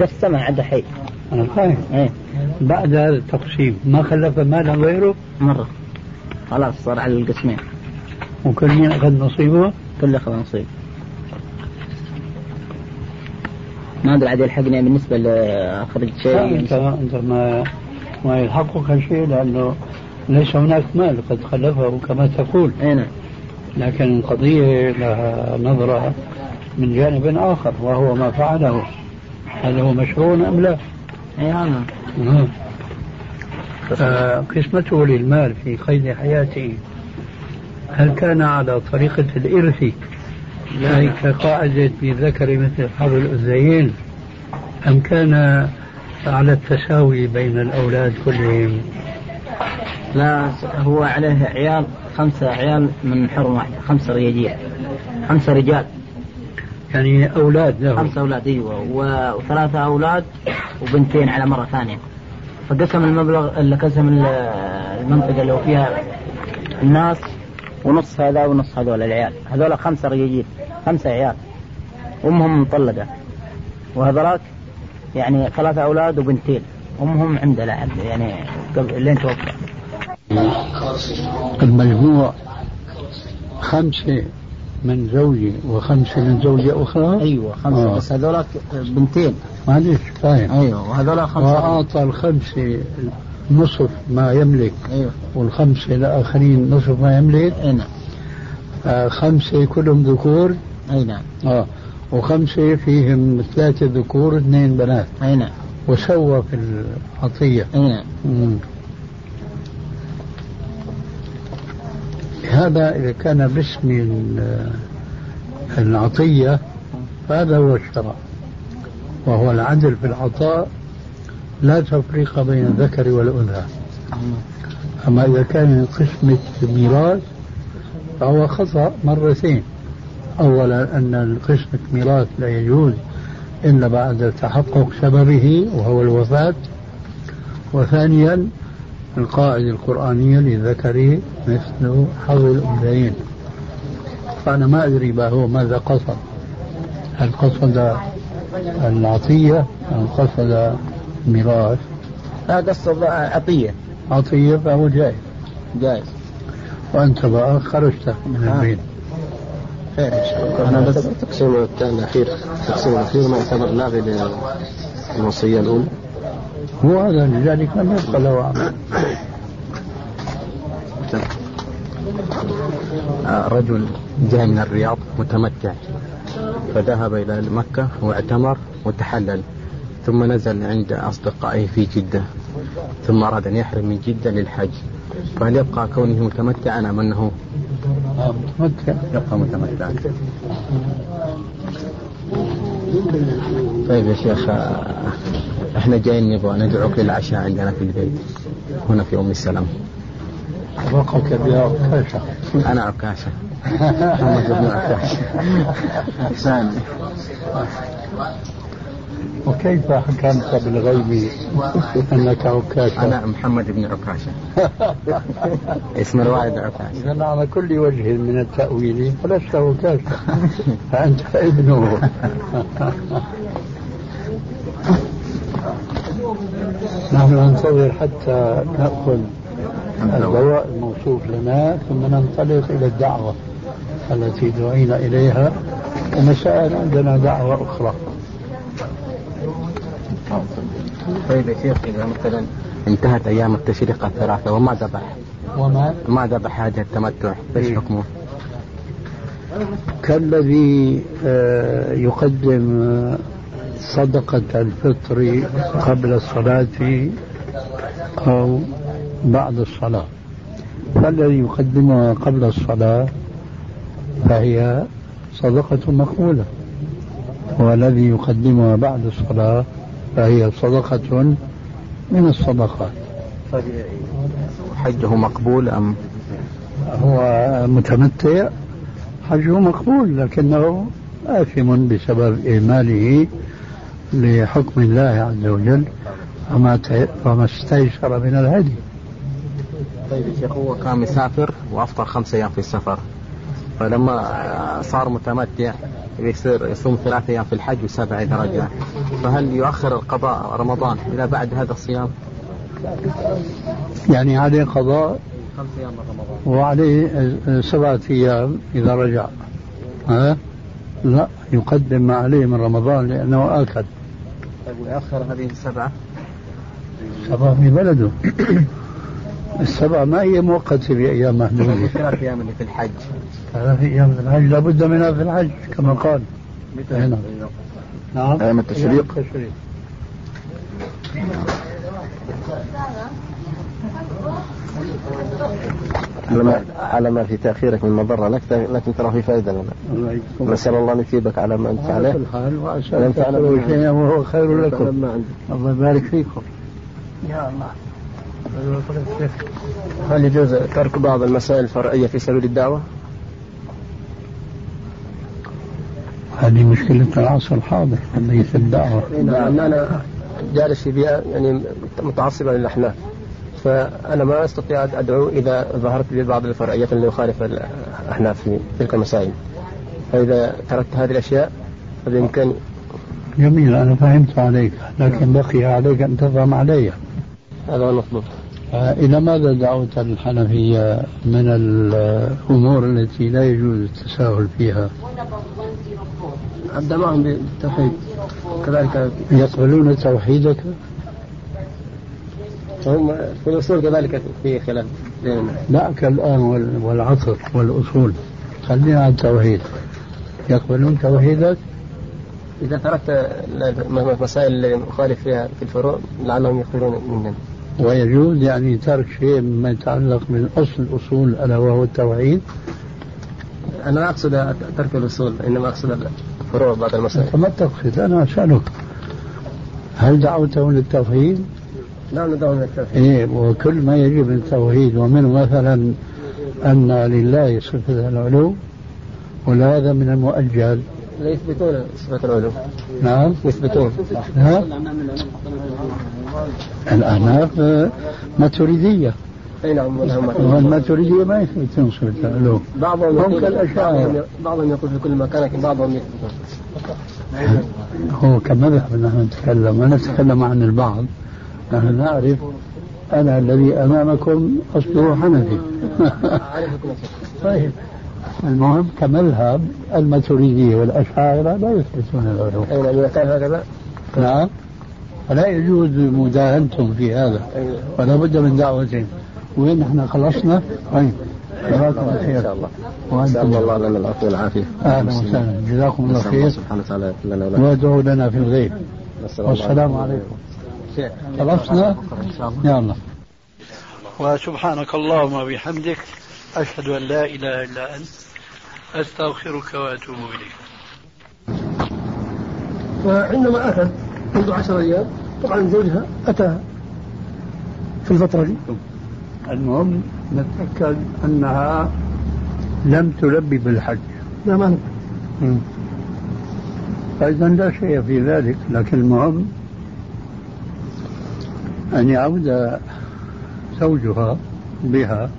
قسمها عد حي. أنا فاهم. إيه. بعد هذا التقسيم ما خلف مالا غيره مرة. خلاص صار على القسمين. وكل مين أخذ نصيبه؟ كله أخذ نصيب. ما أدري عاد يلحقني بالنسبة لاخرج لا، شيء انت أنت ما ما يلحقك شيء لأنه ليس هناك مال قد خلفه كما تقول. اي نعم. لكن القضية لها نظرة من جانب آخر وهو ما فعله. هل هو مشروع أم لا؟ نعم. آه، قسمته للمال في قيد حياته. هل كان على طريقة الإرث؟ أي كقاعدة للذكر مثل حظ الأنثيين. أم كان على التساوي بين الأولاد كلهم؟ لا هو عليه عيال خمسة عيال من حرم واحدة خمسة رجال خمسة رجال. يعني أولاد له. خمسة أولاد أيوة. وثلاثة أولاد وبنتين على مرة ثانية. فقسم المبلغ اللي قسم ال- المنطقة اللي هو فيها الناس ونص هذا ونص هذول العيال. هذول خمسة رجاجيل خمسة عيال. أمهم مطلقة. وهذولاك يعني ثلاثة أولاد وبنتين. أمهم عنده لا يعني قبل لين توفى. المجموع خمسة من زوجي وخمسة من زوجة أخرى؟ أيوة خمسة آه. بس هذولاك بنتين. معلش فاهم أيوة وهذولا خمسة. وأعطى الخمسة نصف ما يملك أيوة. والخمسة الآخرين نصف ما يملك. أي نعم. آه خمسة كلهم ذكور. أي نعم. آه وخمسة فيهم ثلاثة ذكور اثنين بنات. أي نعم. وسوى في العطية. أي نعم. هذا إذا كان باسم ال- العطية فهذا هو الشرع. وهو العدل في العطاء لا تفريق بين الذكر والأنثى. أما إذا كان قسمة ميراث فهو خطأ مرتين. أولا أن قسمة ميراث لا يجوز إلا بعد تحقق سببه وهو الوفاة. وثانيا القاعدة القرآنية للذكر مثل حظ الأنثيين. فأنا ما أدري ما هو ماذا قصد؟ هل قصد العطية؟ أم قصد ميراث؟ لا قصد عطية. عطية فهو جائز. جائز. وأنت بقى خرجت من آه. البيت. خير إن شاء الله. أنا بس التقسيم الثاني الأخير التقسيم الأخير ما يعتبر لاغي للوصية الأولى. هو هذا لذلك لم يبقى له عمل. رجل جاء من الرياض متمتع فذهب إلى مكة واعتمر وتحلل ثم نزل عند أصدقائه في جدة ثم أراد أن يحرم من جدة للحج. فهل يبقى كونه متمتعا أم أنه متمتع يبقى متمتعا؟ طيب يا شيخ إحنا جايين نبغى ندعوك للعشاء عندنا في البيت. هنا في أم السلام. وقت بها عكاشة. أنا عكاشة. محمد بن عكاشة. ثاني وكيف حكمت بالغيب؟ أنك عكاشة. أنا محمد بن عكاشة. اسم الوالد عكاشة. إذا على كل وجه من التأويل فلست عكاشة فأنت ابنه. نحن ننتظر حتى نأخذ الدواء الموصوف لنا ثم ننطلق إلى الدعوة التي دعينا إليها ومساء عندنا دعوة أخرى. طيب يا شيخ إذا مثلا انتهت أيام التشريق الثلاثة وما ذبح؟ وما؟ ما ذبح هذا التمتع؟ إيش حكمه؟ كالذي آه، يقدم آه، صدقة الفطر قبل الصلاة أو بعد الصلاة. فالذي يقدمها قبل الصلاة فهي صدقة مقبولة والذي يقدمها بعد الصلاة فهي صدقة من الصدقات. حجه مقبول أم؟ هو متمتع حجه مقبول لكنه آثم بسبب إهماله لحكم الله عز وجل وما وما استيسر من الهدي. طيب شيخ هو كان مسافر وأفطر خمس أيام في السفر. فلما صار متمتع يصير يصوم ثلاث أيام في الحج وسبع اذا رجع فهل يؤخر القضاء رمضان إلى بعد هذا الصيام؟ يعني عليه قضاء خمس أيام رمضان. وعليه سبعة أيام إذا رجع. ها؟ لا يقدم ما عليه من رمضان لأنه آكل. طيب ويؤخر هذه السبعة. سبعة في بلده. السبعة ما هي مؤقتة بأيام محدودة ثلاث أيام اللي في الحج. ثلاث أيام في الحج. لابد منها في الحج كما قال. هنا. نعم. أيام التشريق. التشريق. على ما على ما في تأخيرك من مضرة. لك لكن ترى في فائدة لنا. نسأل الله أن يثيبك على ما أنت على عليه كل حال أنا تكرهوا ما- شيئا وهو خير لكم. الله يبارك فيكم. يا الله. هل يجوز ترك بعض المسائل الفرعية في سبيل الدعوة؟ هذه مشكلة العصر الحاضر قضية الدعوة. نعم أنا جالس في بيئة يعني متعصبة للأحناف. فأنا ما أستطيع أن أدعو إذا ظهرت لي بعض الفرعيات اللي يخالف الأحناف في تلك المسائل. فإذا تركت هذه الأشياء فبامكاني جميل أنا فهمت عليك لكن بقي عليك أن تفهم علي. هذا هو المطلوب. آه، إلى ماذا دعوت الحنفية من الأمور التي لا يجوز التساهل فيها؟ أبدأ معهم بالتوحيد. كذلك يقبلون توحيدك؟ هم في الاصول كذلك في خلاف بيننا لا كالآن وال- والعصر والأصول. خلينا على التوحيد يقبلون توحيدك. إذا تركت المسائل اللي مخالف فيها في الفروع لعلهم يقبلون مننا ويجوز يعني ترك شيء مما يتعلق من أصل الأصول ألا وهو التوحيد؟ أنا لا أقصد ترك الأصول إنما أقصد الفروع بعض المسائل. ما تقصد أنا أسألك. هل دعوته للتوحيد؟ لا ندعو من التوحيد. إيه وكل ما يجب من التوحيد ومنه مثلا أن لله صفة العلو ولا هذا من المؤجل. لا يثبتون صفة العلو. نعم. يثبتون؟ الأحناف آه، ماتريدية أي نعم والماتريدية ما يثبتون صفة العلو. بعضهم هم يقول كالأشاعرة. بعضهم- يقول في كل مكان لكن بعضهم يثبتون. هو كمذهب نحن نتكلم ما نتكلم عن البعض. نحن نعرف أنا الذي أمامكم أصله حنفي. طيب. المهم كمذهب الماتريدية والأشاعرة لا يثبتون العلو اي نعم اذا كان هكذا نعم. فلا يجوز مداهنتم في هذا. ولا بد من دعوتهم. وين نحن خلصنا؟ طيب. جزاكم الله إن خير شاء الله. الله لنا العفو والعافية. أهلا وسهلا. جزاكم الله خير. سبحانه وتعالى وادعوا لنا في الغيب. والسلام عليكم. خلصنا؟ يلا. وسبحانك اللهم وبحمدك أشهد أن لا إله إلا أنت أستغفرك وأتوب إليك. فعندما أتت منذ عشر أيام طبعا زوجها أتى في الفترة دي. المهم نتأكد أنها لم تلبي بالحج. لا ما. فإذا لا شيء في ذلك لكن المهم أن يعود زوجها بها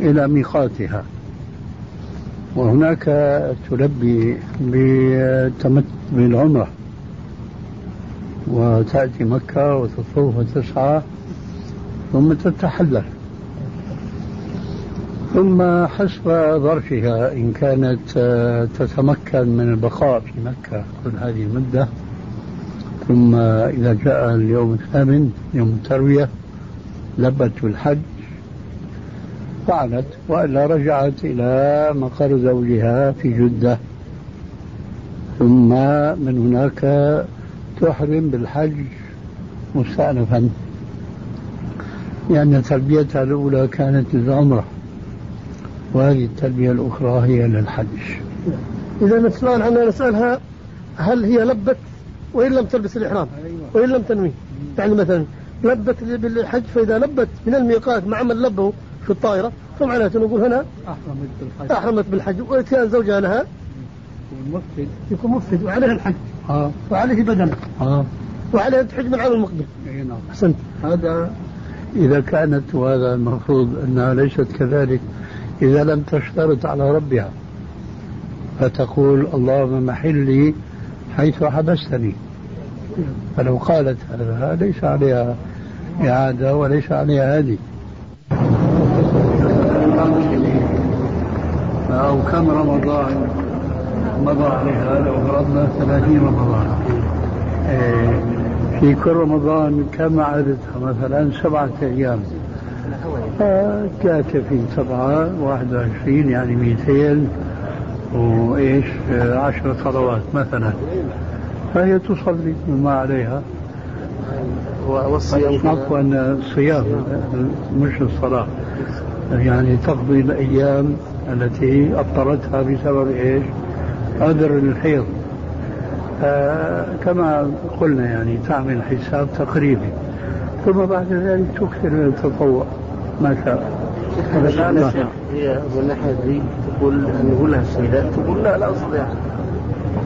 إلى ميقاتها. وهناك تلبي بالعمرة. وتأتي مكة وتطوف وتسعى ثم تتحلل. ثم حسب ظرفها إن كانت تتمكن من البقاء في مكة كل هذه المدة ثم إذا جاء اليوم الثامن يوم التروية لبت بالحج فعلت وإلا رجعت إلى مقر زوجها في جدة. ثم من هناك تحرم بالحج مستأنفا. لأن تلبيتها الأولى كانت للعمرة وهذه التلبية الأخرى هي للحج. إذا السؤال عنا نسألها هل هي لبت؟ وإن لم تلبس الإحرام وإن لم تنوي. يعني مثلا لبت بالحج فإذا لبت من الميقات مع من لبه في الطائرة فمعناته نقول هنا أحرمت بالحج. أحرمت بالحج وإتيان زوجها لها. المفسد يكون مفسد وعليها الحج. آه. وعليه بدن آه. وعليه أن تحج من العام المقبل. أي نعم. أحسنت. هذا إذا كانت وهذا المفروض أنها ليست كذلك إذا لم تشترط على ربها فتقول اللهم محلي حيث حبستني. فلو قالت هذا ليس عليها إعادة وليس عليها هذه أو كم رمضان مضى عليها؟ لو فرضنا ثلاثين رمضان. إيه، في كل رمضان كم عددها؟ مثلا سبعة أيام. كاتفين سبعة واحد وعشرين يعني ميتين وإيش عشر صلوات مثلا. فهي تصلي ما عليها. والصيام عفوا الصيام مش الصلاة. يعني تقضي الأيام التي أبطلتها بسبب إيش؟ عذر الحيض. آه كما قلنا يعني تعمل حساب تقريبي. ثم بعد ذلك تكثر من التطوع ما شاء هي من الناحية دي تقول نقول لها السيدات تقول لا لا أستطيع.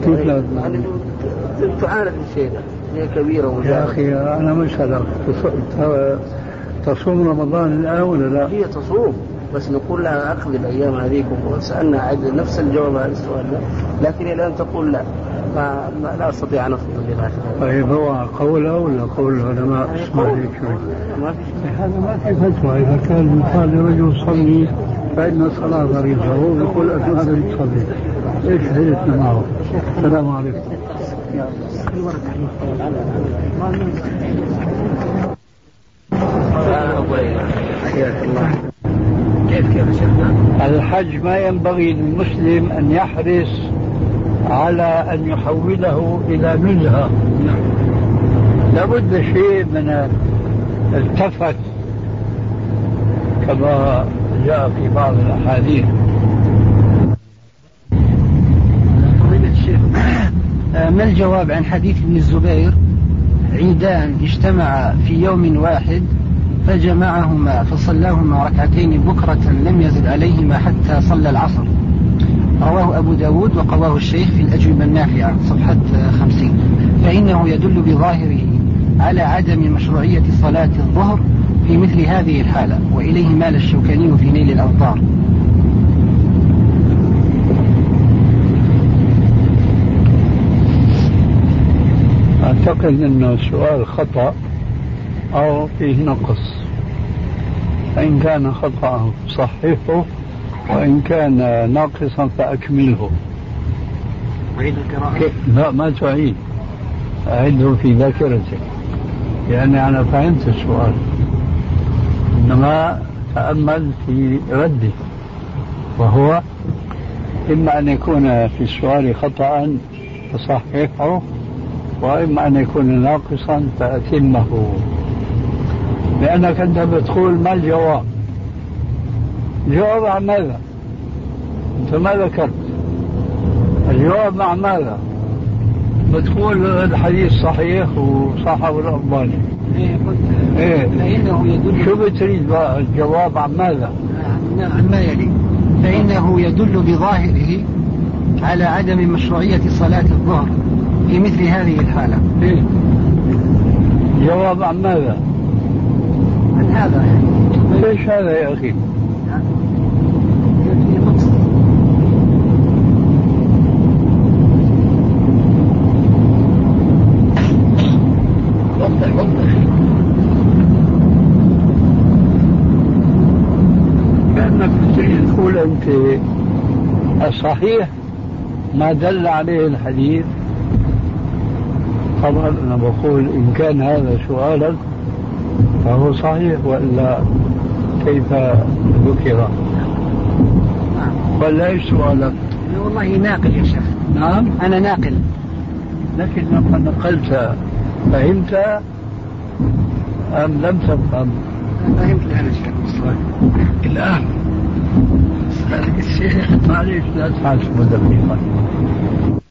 كيف لا؟ يعني تعاند الشيء هي كبيرة يا أخي أنا مش هذا تصوم رمضان الآن ولا لا؟ هي تصوم بس نقول لها أخذ الأيام هذيك وسألنا عد نفس الجواب على السؤال ده لكن الآن تقول لا. ما, ما لا أستطيع أن أفضل بذلك طيب هو قوله ولا قول؟ العلماء أسمع شوي ما في هذا ما في فتوى. إذا كان يقال لرجل صلي فإن الصلاة فريضة هو يقول أنا هذا يصلي إيش حديثنا معه؟ السلام عليكم. كيف كيف الحج ما ينبغي للمسلم أن يحرص على أن يحوله إلى نزهة لابد شيء من التفت كما جاء في بعض الأحاديث. ما الجواب عن حديث ابن الزبير؟ عيدان اجتمعا في يوم واحد فجمعهما فصلاهما ركعتين بكرة لم يزد عليهما حتى صلى العصر. رواه أبو داود وقواه الشيخ في الأجوبة النافعة صفحة خمسين. فإنه يدل بظاهره على عدم مشروعية صلاة الظهر في مثل هذه الحالة وإليه مال الشوكاني في نيل الأوطار. أعتقد أنه السؤال خطأ أو فيه نقص. فإن كان خطأ صححه وإن كان ناقصا فأكمله. أعيد القراءة. لا ما تعيد أعده في ذاكرتك. لأني أنا فهمت السؤال. إنما تأمل في رده. وهو إما أن يكون في السؤال خطأ فصححه وإما أن يكون ناقصا فأتمه. لأنك أنت بتقول ما الجواب؟ الجواب عن ماذا؟ أنت ما ذكرت. الجواب مع ماذا؟ بتقول الحديث صحيح وصححه الألباني إيه قلت إيه. فإنه يدل شو بتريد بقى؟ الجواب عن ماذا؟ عن ما يلي؟ فإنه يدل بظاهره على عدم مشروعية صلاة الظهر في مثل هذه الحالة. إيه. جواب عن ماذا؟ عن هذا. يعني ليش هذا يا أخي وضح وضح كأنك تريد تقول أنت الصحيح ما دل عليه الحديث. طبعا أنا بقول إن كان هذا سؤالك فهو صحيح وإلا كيف ذكر؟ ولا إيش سؤالك؟ والله ناقل يا شيخ. نعم؟ أنا ناقل. لكن لما نقلت فهمت أم لم تفهم؟ فهمت الآن يا شيخ. الآن. کر کے ہمارے ساتھ مدد نہیں بھی